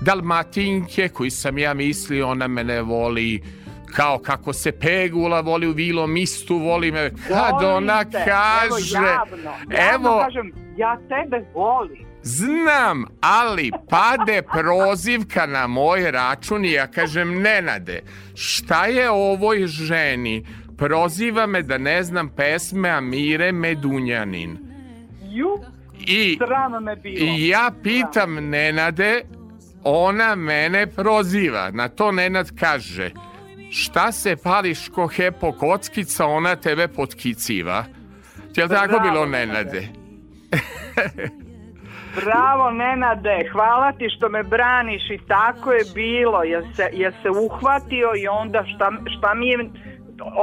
Dalmatinke koji sam ja mislio ona mene voli kao kako se Pegula voli u Vilom istu voli me kad ona kaže evo, javno, javno evo kažem, ja tebe volim. Znam, ali pade prozivka na moj račun i ja kažem Nenade, šta je ovoj ženi? Proziva me da ne znam pesme Amire Medunjanin. Ju, I, sram me bilo. I ja pitam Nenade, ona mene proziva. Na to Nenad kaže, šta se pališ ko hepo kockica, ona tebe potkiciva. Jel tako Bravo, bilo, Nenade. Bravo Nenade, hvala ti što me braniš i tako je bilo, jer se, jer se uhvatio i onda šta, šta mi je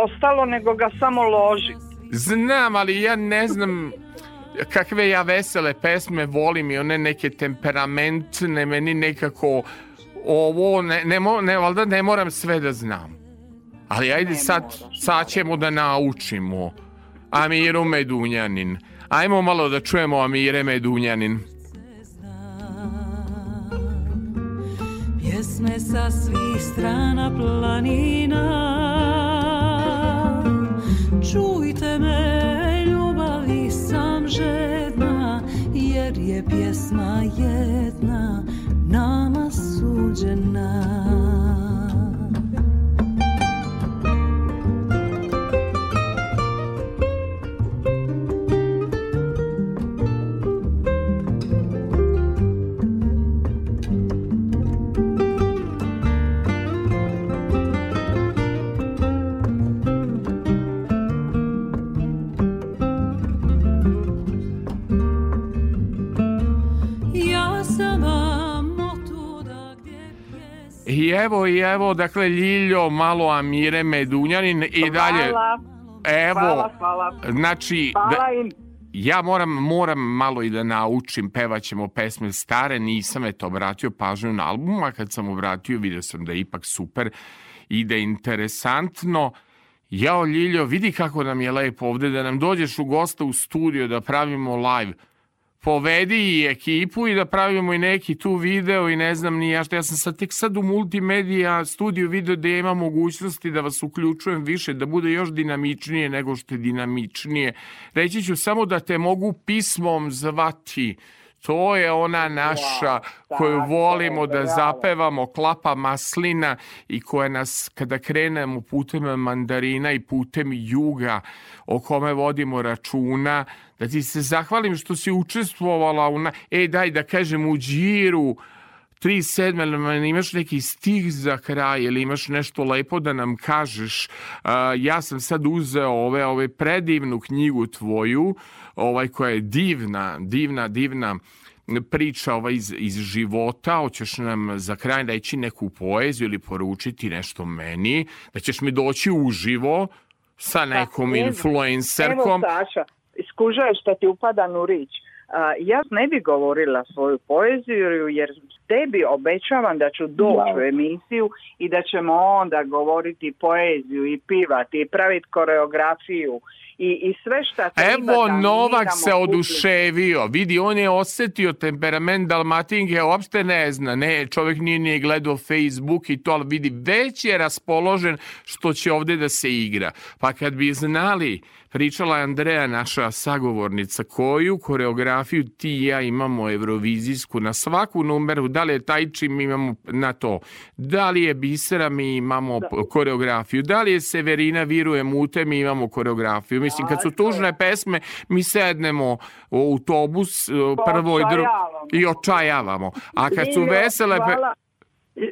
ostalo nego ga samo loži. Znam, ali ja ne znam kakve ja vesele pesme volim i one neke temperamentne, meni nekako ovo, ne, ne, mo- ne, valjda ne moram sve da znam. Ali ajde sad, sad ćemo da naučimo. Amiru Medunjanin. Ajmo malo da čujemo Amire Medunjanin. Pjesme sa svih strana planina. Čujte me, ljubavi sam žedna Jer je pjesma jedna nama suđena I evo, i evo, dakle, Ljiljo, malo Amire Medunjanin i dalje. Hvala. Evo, Hvala, hvala. znači, Hvala da- im. ja moram, moram malo i da naučim, pevaćemo pesme stare, nisam eto obratio pažnju na album, a kad sam obratio vidio sam da je ipak super i da je interesantno. Jao Ljiljo, vidi kako nam je lepo ovde, da nam dođeš u gosta u studio da pravimo live. Povedi i ekipu i da pravimo i neki tu video i ne znam ni ja što. Ja sam sad tek sad u multimedija studiju video da ima mogućnosti da vas uključujem više, da bude još dinamičnije nego što je dinamičnije. Reći ću samo da te mogu pismom zvati. To je ona naša koju tako volimo da zapevamo, klapa maslina i koja nas, kada krenemo putem mandarina i putem juga, o kome vodimo računa, da ti se zahvalim što si učestvovala u... Na... E, daj da kažem u džiru, tri sedme, imaš neki stih za kraj ili imaš nešto lepo da nam kažeš. A, ja sam sad uzeo ove, ove predivnu knjigu tvoju, ovaj koja je divna, divna, divna priča ovaj iz, iz života, hoćeš nam za kraj reći neku poeziju ili poručiti nešto meni, da ćeš mi doći uživo sa nekom Pa, evo, influencerkom. Evo Saša, skužaš što ti upada u rič. A, ja ne bi govorila svoju poeziju jer tebi obećavam da ću doći u emisiju i da ćemo onda govoriti poeziju i pivati i praviti koreografiju i, i sve šta Evo, da mi Novak se oduševio. Vidi, on je osetio temperament Dalmatinke, uopšte ne zna. Ne, čovjek nije ni gledao Facebook i to, ali vidi, već je raspoložen što će ovde da se igra. Pa kad bi znali, pričala je Andreja, naša sagovornica, koju koreografiju ti i ja imamo evrovizijsku na svaku numeru, da li je Tajči, mi imamo na to. Da li je Bisera, mi imamo p- koreografiju. Da li je Severina Viruje Mute, mi imamo koreografiju. Mislim, kad su tužne pesme, mi sednemo u autobus prvo i drugo i očajavamo. A kad su vesele... hvala.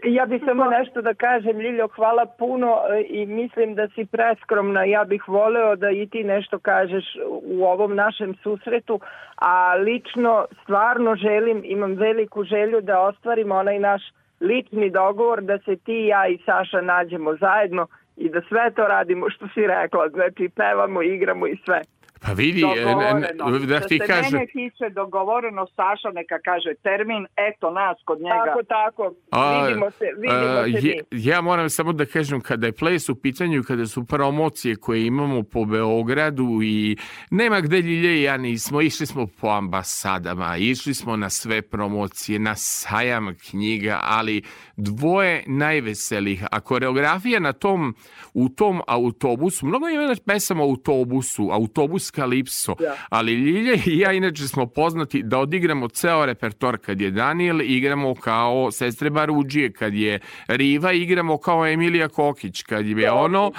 Ja bih samo nešto da kažem, Ljiljo, hvala puno e, i mislim da si preskromna. Ja bih voleo da i ti nešto kažeš u ovom našem susretu, a lično stvarno želim, imam veliku želju da ostvarimo onaj naš lični dogovor da se ti, ja i Saša nađemo zajedno i da sve to radimo što si rekla, znači pevamo, igramo i sve. Pa vidi, e, ne- ne- Dogovoreno. da ti se kažem... mene tiče dogovoreno, Saša neka kaže termin, eto nas kod njega. Tako, tako, A, vidimo se, vidimo a, se je- mi. ja moram samo da kažem kada je ples u pitanju, kada su promocije koje imamo po Beogradu i nema gde Ljilje i ja nismo, išli smo po ambasadama, išli smo na sve promocije, na sajam knjiga, ali dvoje najveselih, a koreografija na tom, u tom autobusu, mnogo ima pesama autobusu, autobus Kalipso. Ali Ljilje i ja inače smo poznati da odigramo ceo repertoar kad je Daniel, igramo kao sestre Baruđije, kad je Riva, igramo kao Emilija Kokić, kad je ono uh,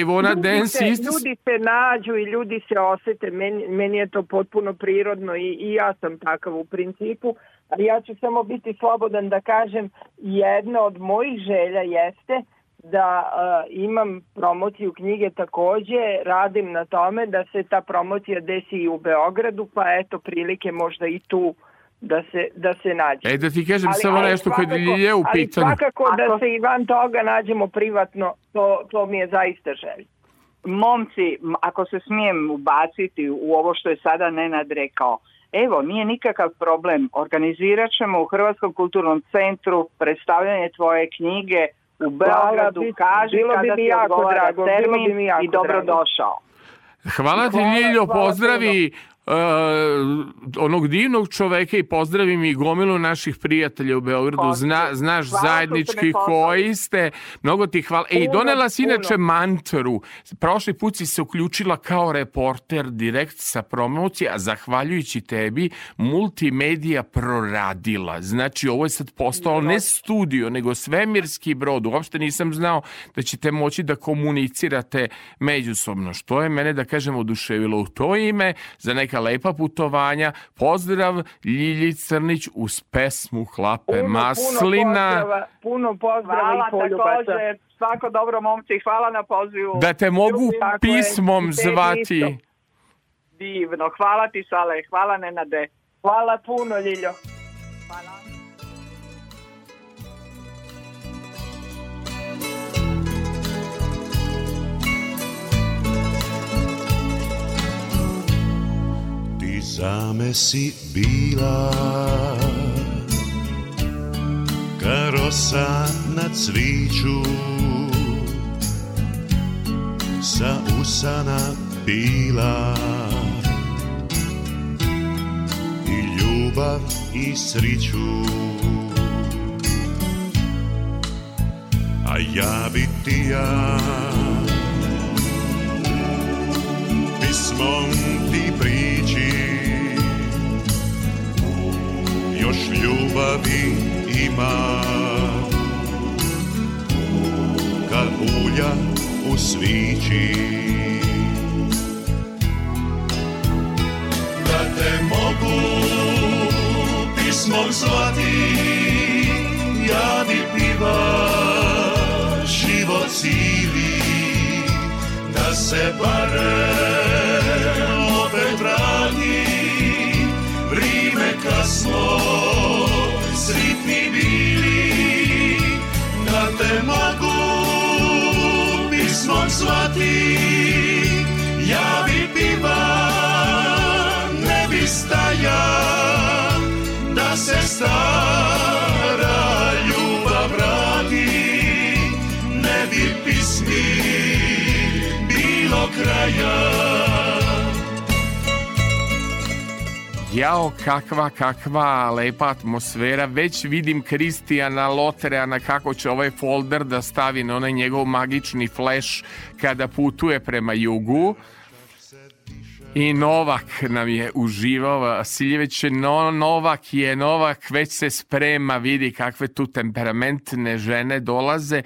I wanna Ljudi dance se, ist ljudi se nađu i ljudi se osete, meni, meni je to potpuno prirodno i, i ja sam takav u principu, ali ja ću samo biti slobodan da kažem, jedna od mojih želja jeste da uh, imam promociju knjige takođe, radim na tome da se ta promocija desi i u Beogradu, pa eto prilike možda i tu da se, da se nađe. E, da ti kažem samo nešto kad je Ljilje u Ali pitanju. svakako da se i van toga nađemo privatno, to, to mi je zaista želja. Momci, ako se smijem ubaciti u ovo što je sada Nenad rekao, evo, nije nikakav problem. Organizirat ćemo u Hrvatskom kulturnom centru predstavljanje tvoje knjige u Beogradu. bi- Kaži bilo bi kada mi ti jako odgovara drago, bilo termin bi mi jako i dobrodošao. Hvala ti hvala pozdravi uh, onog divnog čoveka i pozdravi mi gomilu naših prijatelja u Beogradu. Zna, znaš Hvala zajednički koji ste. Mnogo ti hvala. Ej, donela si inače mantru. Prošli put si se uključila kao reporter direkt sa promocije, a zahvaljujući tebi multimedija proradila. Znači, ovo je sad postalo ne studio, nego svemirski brod. Uopšte nisam znao da ćete moći da komunicirate međusobno, što je mene, da kažem, oduševilo u to ime za neka lepa putovanja. Pozdrav Ljilji Crnić uz pesmu Hlape Puno, Maslina. Puno pozdrava, puno pozdrava Hvala i. Svako dobro, momci. Hvala na pozivu. Da te mogu Tako je, pismom tebi zvati. isto. Divno. Hvala ti, Sale. Hvala, Nenade. Hvala puno, Ljiljo. Ti zame si bila. Karosa na cviću Sa usana bila I ljubav i sriću. A ja bi ti ja pismom ti prići Još ljubavi ima. Ka ulja u svići. Da te mogu pismom zvati Ja bi piva život cili. Da se barem kad smo sritni bili. Da te mogu pismom zvati ja bi piva ne bi staja da se stara ljubav vrati ne bi pismi bilo kraja Jao, kakva, kakva lepa atmosfera. Već vidim Kristijana Lotreana kako će ovaj folder da stavi na onaj njegov magični flash kada putuje prema jugu. I Novak nam je uživao, Vasiljeveć no, Novak je Novak, već se sprema, vidi kakve tu temperamentne žene dolaze.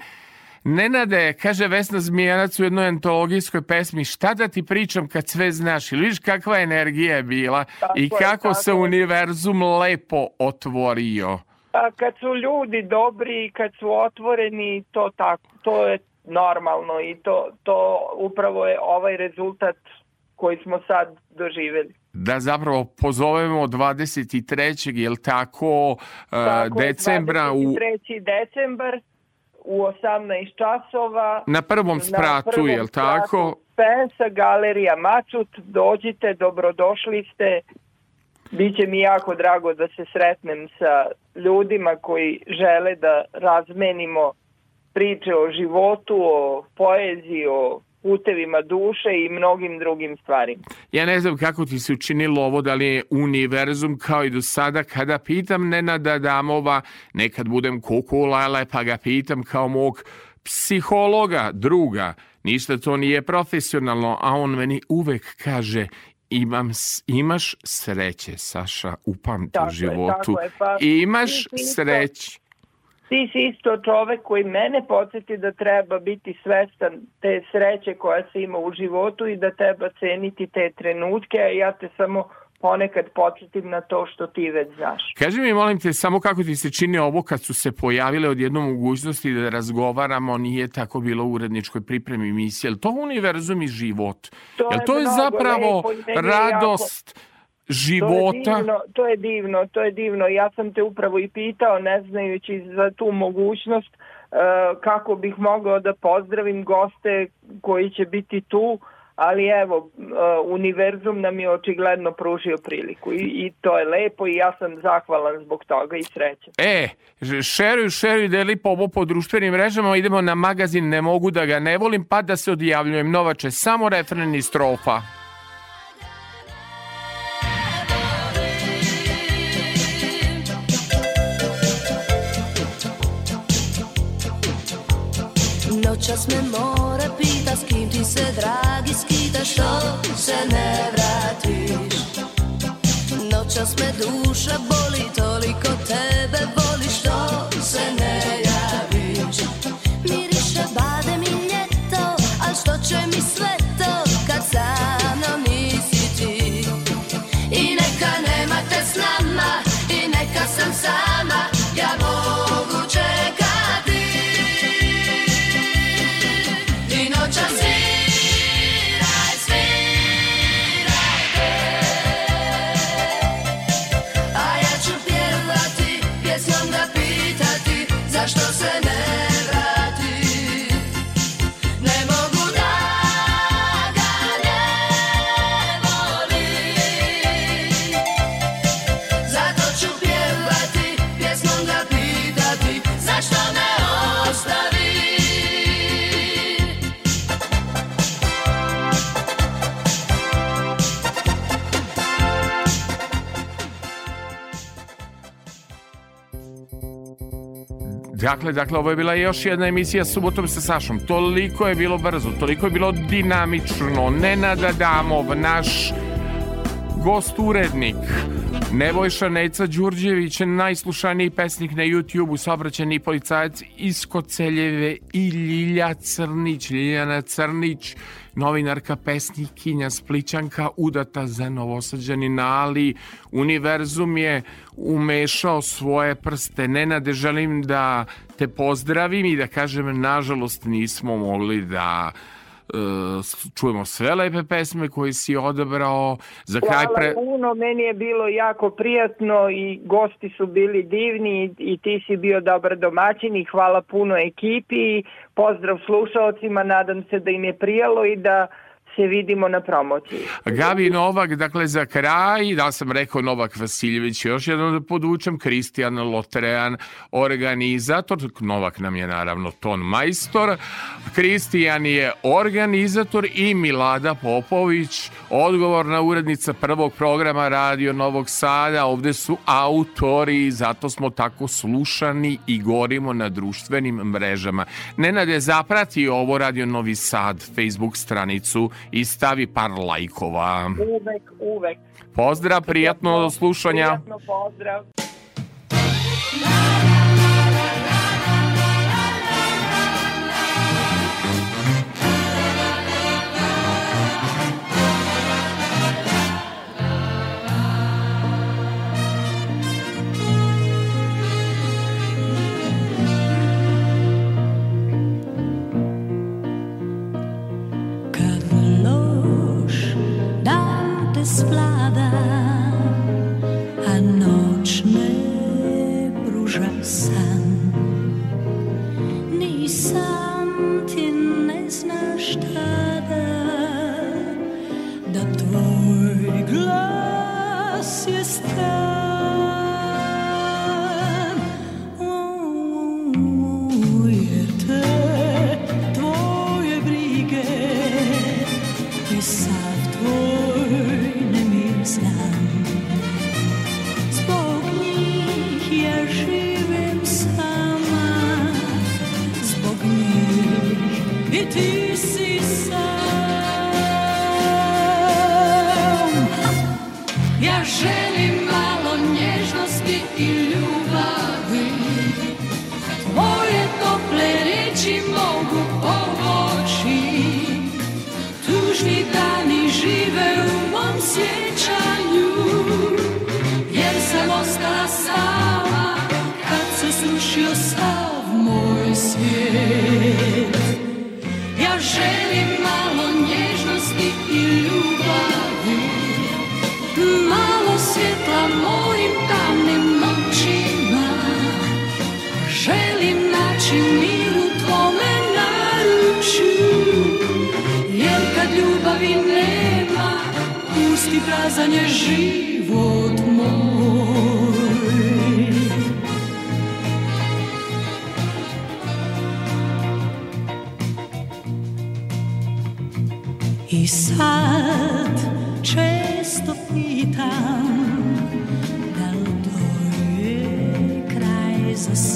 Nenade, kaže Vesna Zmijanac u jednoj antologijskoj pesmi, šta da ti pričam kad sve znaš? Ili vidiš kakva energija je bila Tako i je, kako tako se je. univerzum lepo otvorio. A kad su ljudi dobri i kad su otvoreni, to tako, to je normalno i to, to upravo je ovaj rezultat koji smo sad doživjeli. Da zapravo pozovemo 23. jel tako, Tako je, decembra u, 23. decembar u 18 časova. na prvom spratu, prvom jel spratu tako? Spensa, galerija Macut, dođite, dobrodošli ste. Biće mi jako drago da se sretnem sa ljudima koji žele da razmenimo priče o životu, o poeziji, o putevima duše i mnogim drugim stvarima. Ja ne znam kako ti se učinilo ovo, da li je univerzum kao i do sada, kada pitam Nenada Damova, nekad budem kukulale, pa ga pitam kao mog psihologa, druga, ništa to nije profesionalno, a on meni uvek kaže imam, imaš sreće, Saša, upamti u životu. Je, je, pa, imaš sreće ti si isto čovek koji mene podsjeti da treba biti svestan te sreće koja se ima u životu i da treba ceniti te trenutke, a ja te samo ponekad podsjetim na to što ti već znaš. Kaži mi, molim te, samo kako ti se čini ovo kad su se pojavile odjednom mogućnosti da razgovaramo, nije tako bilo u uredničkoj pripremi emisije. Je to univerzum i život? To je, je, to je zapravo lepo, radost? Jako života. To je, divno, to je divno, to je divno. Ja sam te upravo i pitao, ne znajući za tu mogućnost, uh, kako bih mogao da pozdravim goste koji će biti tu, ali evo, uh, univerzum nam je očigledno pružio priliku i, i to je lepo i ja sam zahvalan zbog toga i sreće. E, šeruj, šeruj, deli po ovo po društvenim mrežama, idemo na magazin, ne mogu da ga ne volim, pa da se odjavljujem. Novače, samo refren i strofa. Noćas me more pita s kim ti se dragi skita što se ne vratiš? Noćas me duša boli toliko tebe voli Dakle, dakle, ovo je bila još jedna emisija subotom sa Sašom. Toliko je bilo brzo, toliko je bilo dinamično. Nenada Damov, naš gost urednik, Nebojša Neca Đurđević, najslušaniji pesnik na YouTube-u, saobraćeni policajac iz Koceljeve i Ljilja Crnić, Ljiljana Crnić, novinarka, pesnikinja, splićanka, udata za novosađanina, ali univerzum je umešao svoje prste. Nenade, želim da te pozdravim i da kažem, nažalost, nismo mogli da E, čujemo sve lepe pesme koje si odabrao. Za kraj pre... Hvala puno, meni je bilo jako prijatno i gosti su bili divni i ti si bio dobar domaćin i hvala puno ekipi. Pozdrav slušalcima, nadam se da im je prijalo i da se vidimo na promociji. Gabi Novak, dakle za kraj, da sam rekao Novak Vasiljević, još jednom da podučem, Kristijan Lotrean, organizator, Novak nam je naravno ton majstor, Kristijan je organizator i Milada Popović, odgovorna urednica prvog programa Radio Novog Sada, ovde su autori, zato smo tako slušani i gorimo na društvenim mrežama. Nenade, zaprati ovo Radio Novi Sad, Facebook stranicu i stavi par lajkova. Uvek, uvek. Pozdrav, prijatno slušanja. Prijatno pozdrav. Desflada a noć ne pruža san. Ni Prazan je život moj. I sad često pitam Da li to je kraj za sve?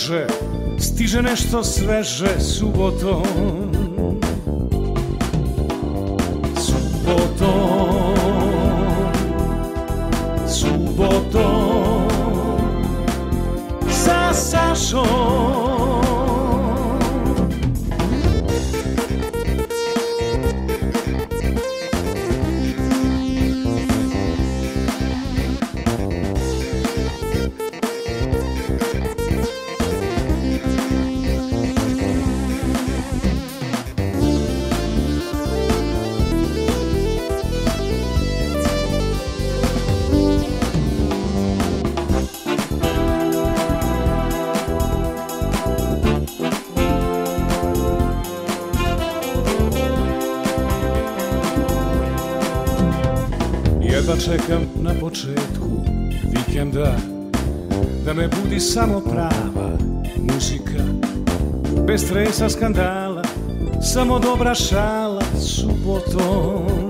veže Stiže nešto sveže subotom. čekam na početku vikenda. Da me budi samo prava muzika Bez stresa skandala, samo dobra šala subotom.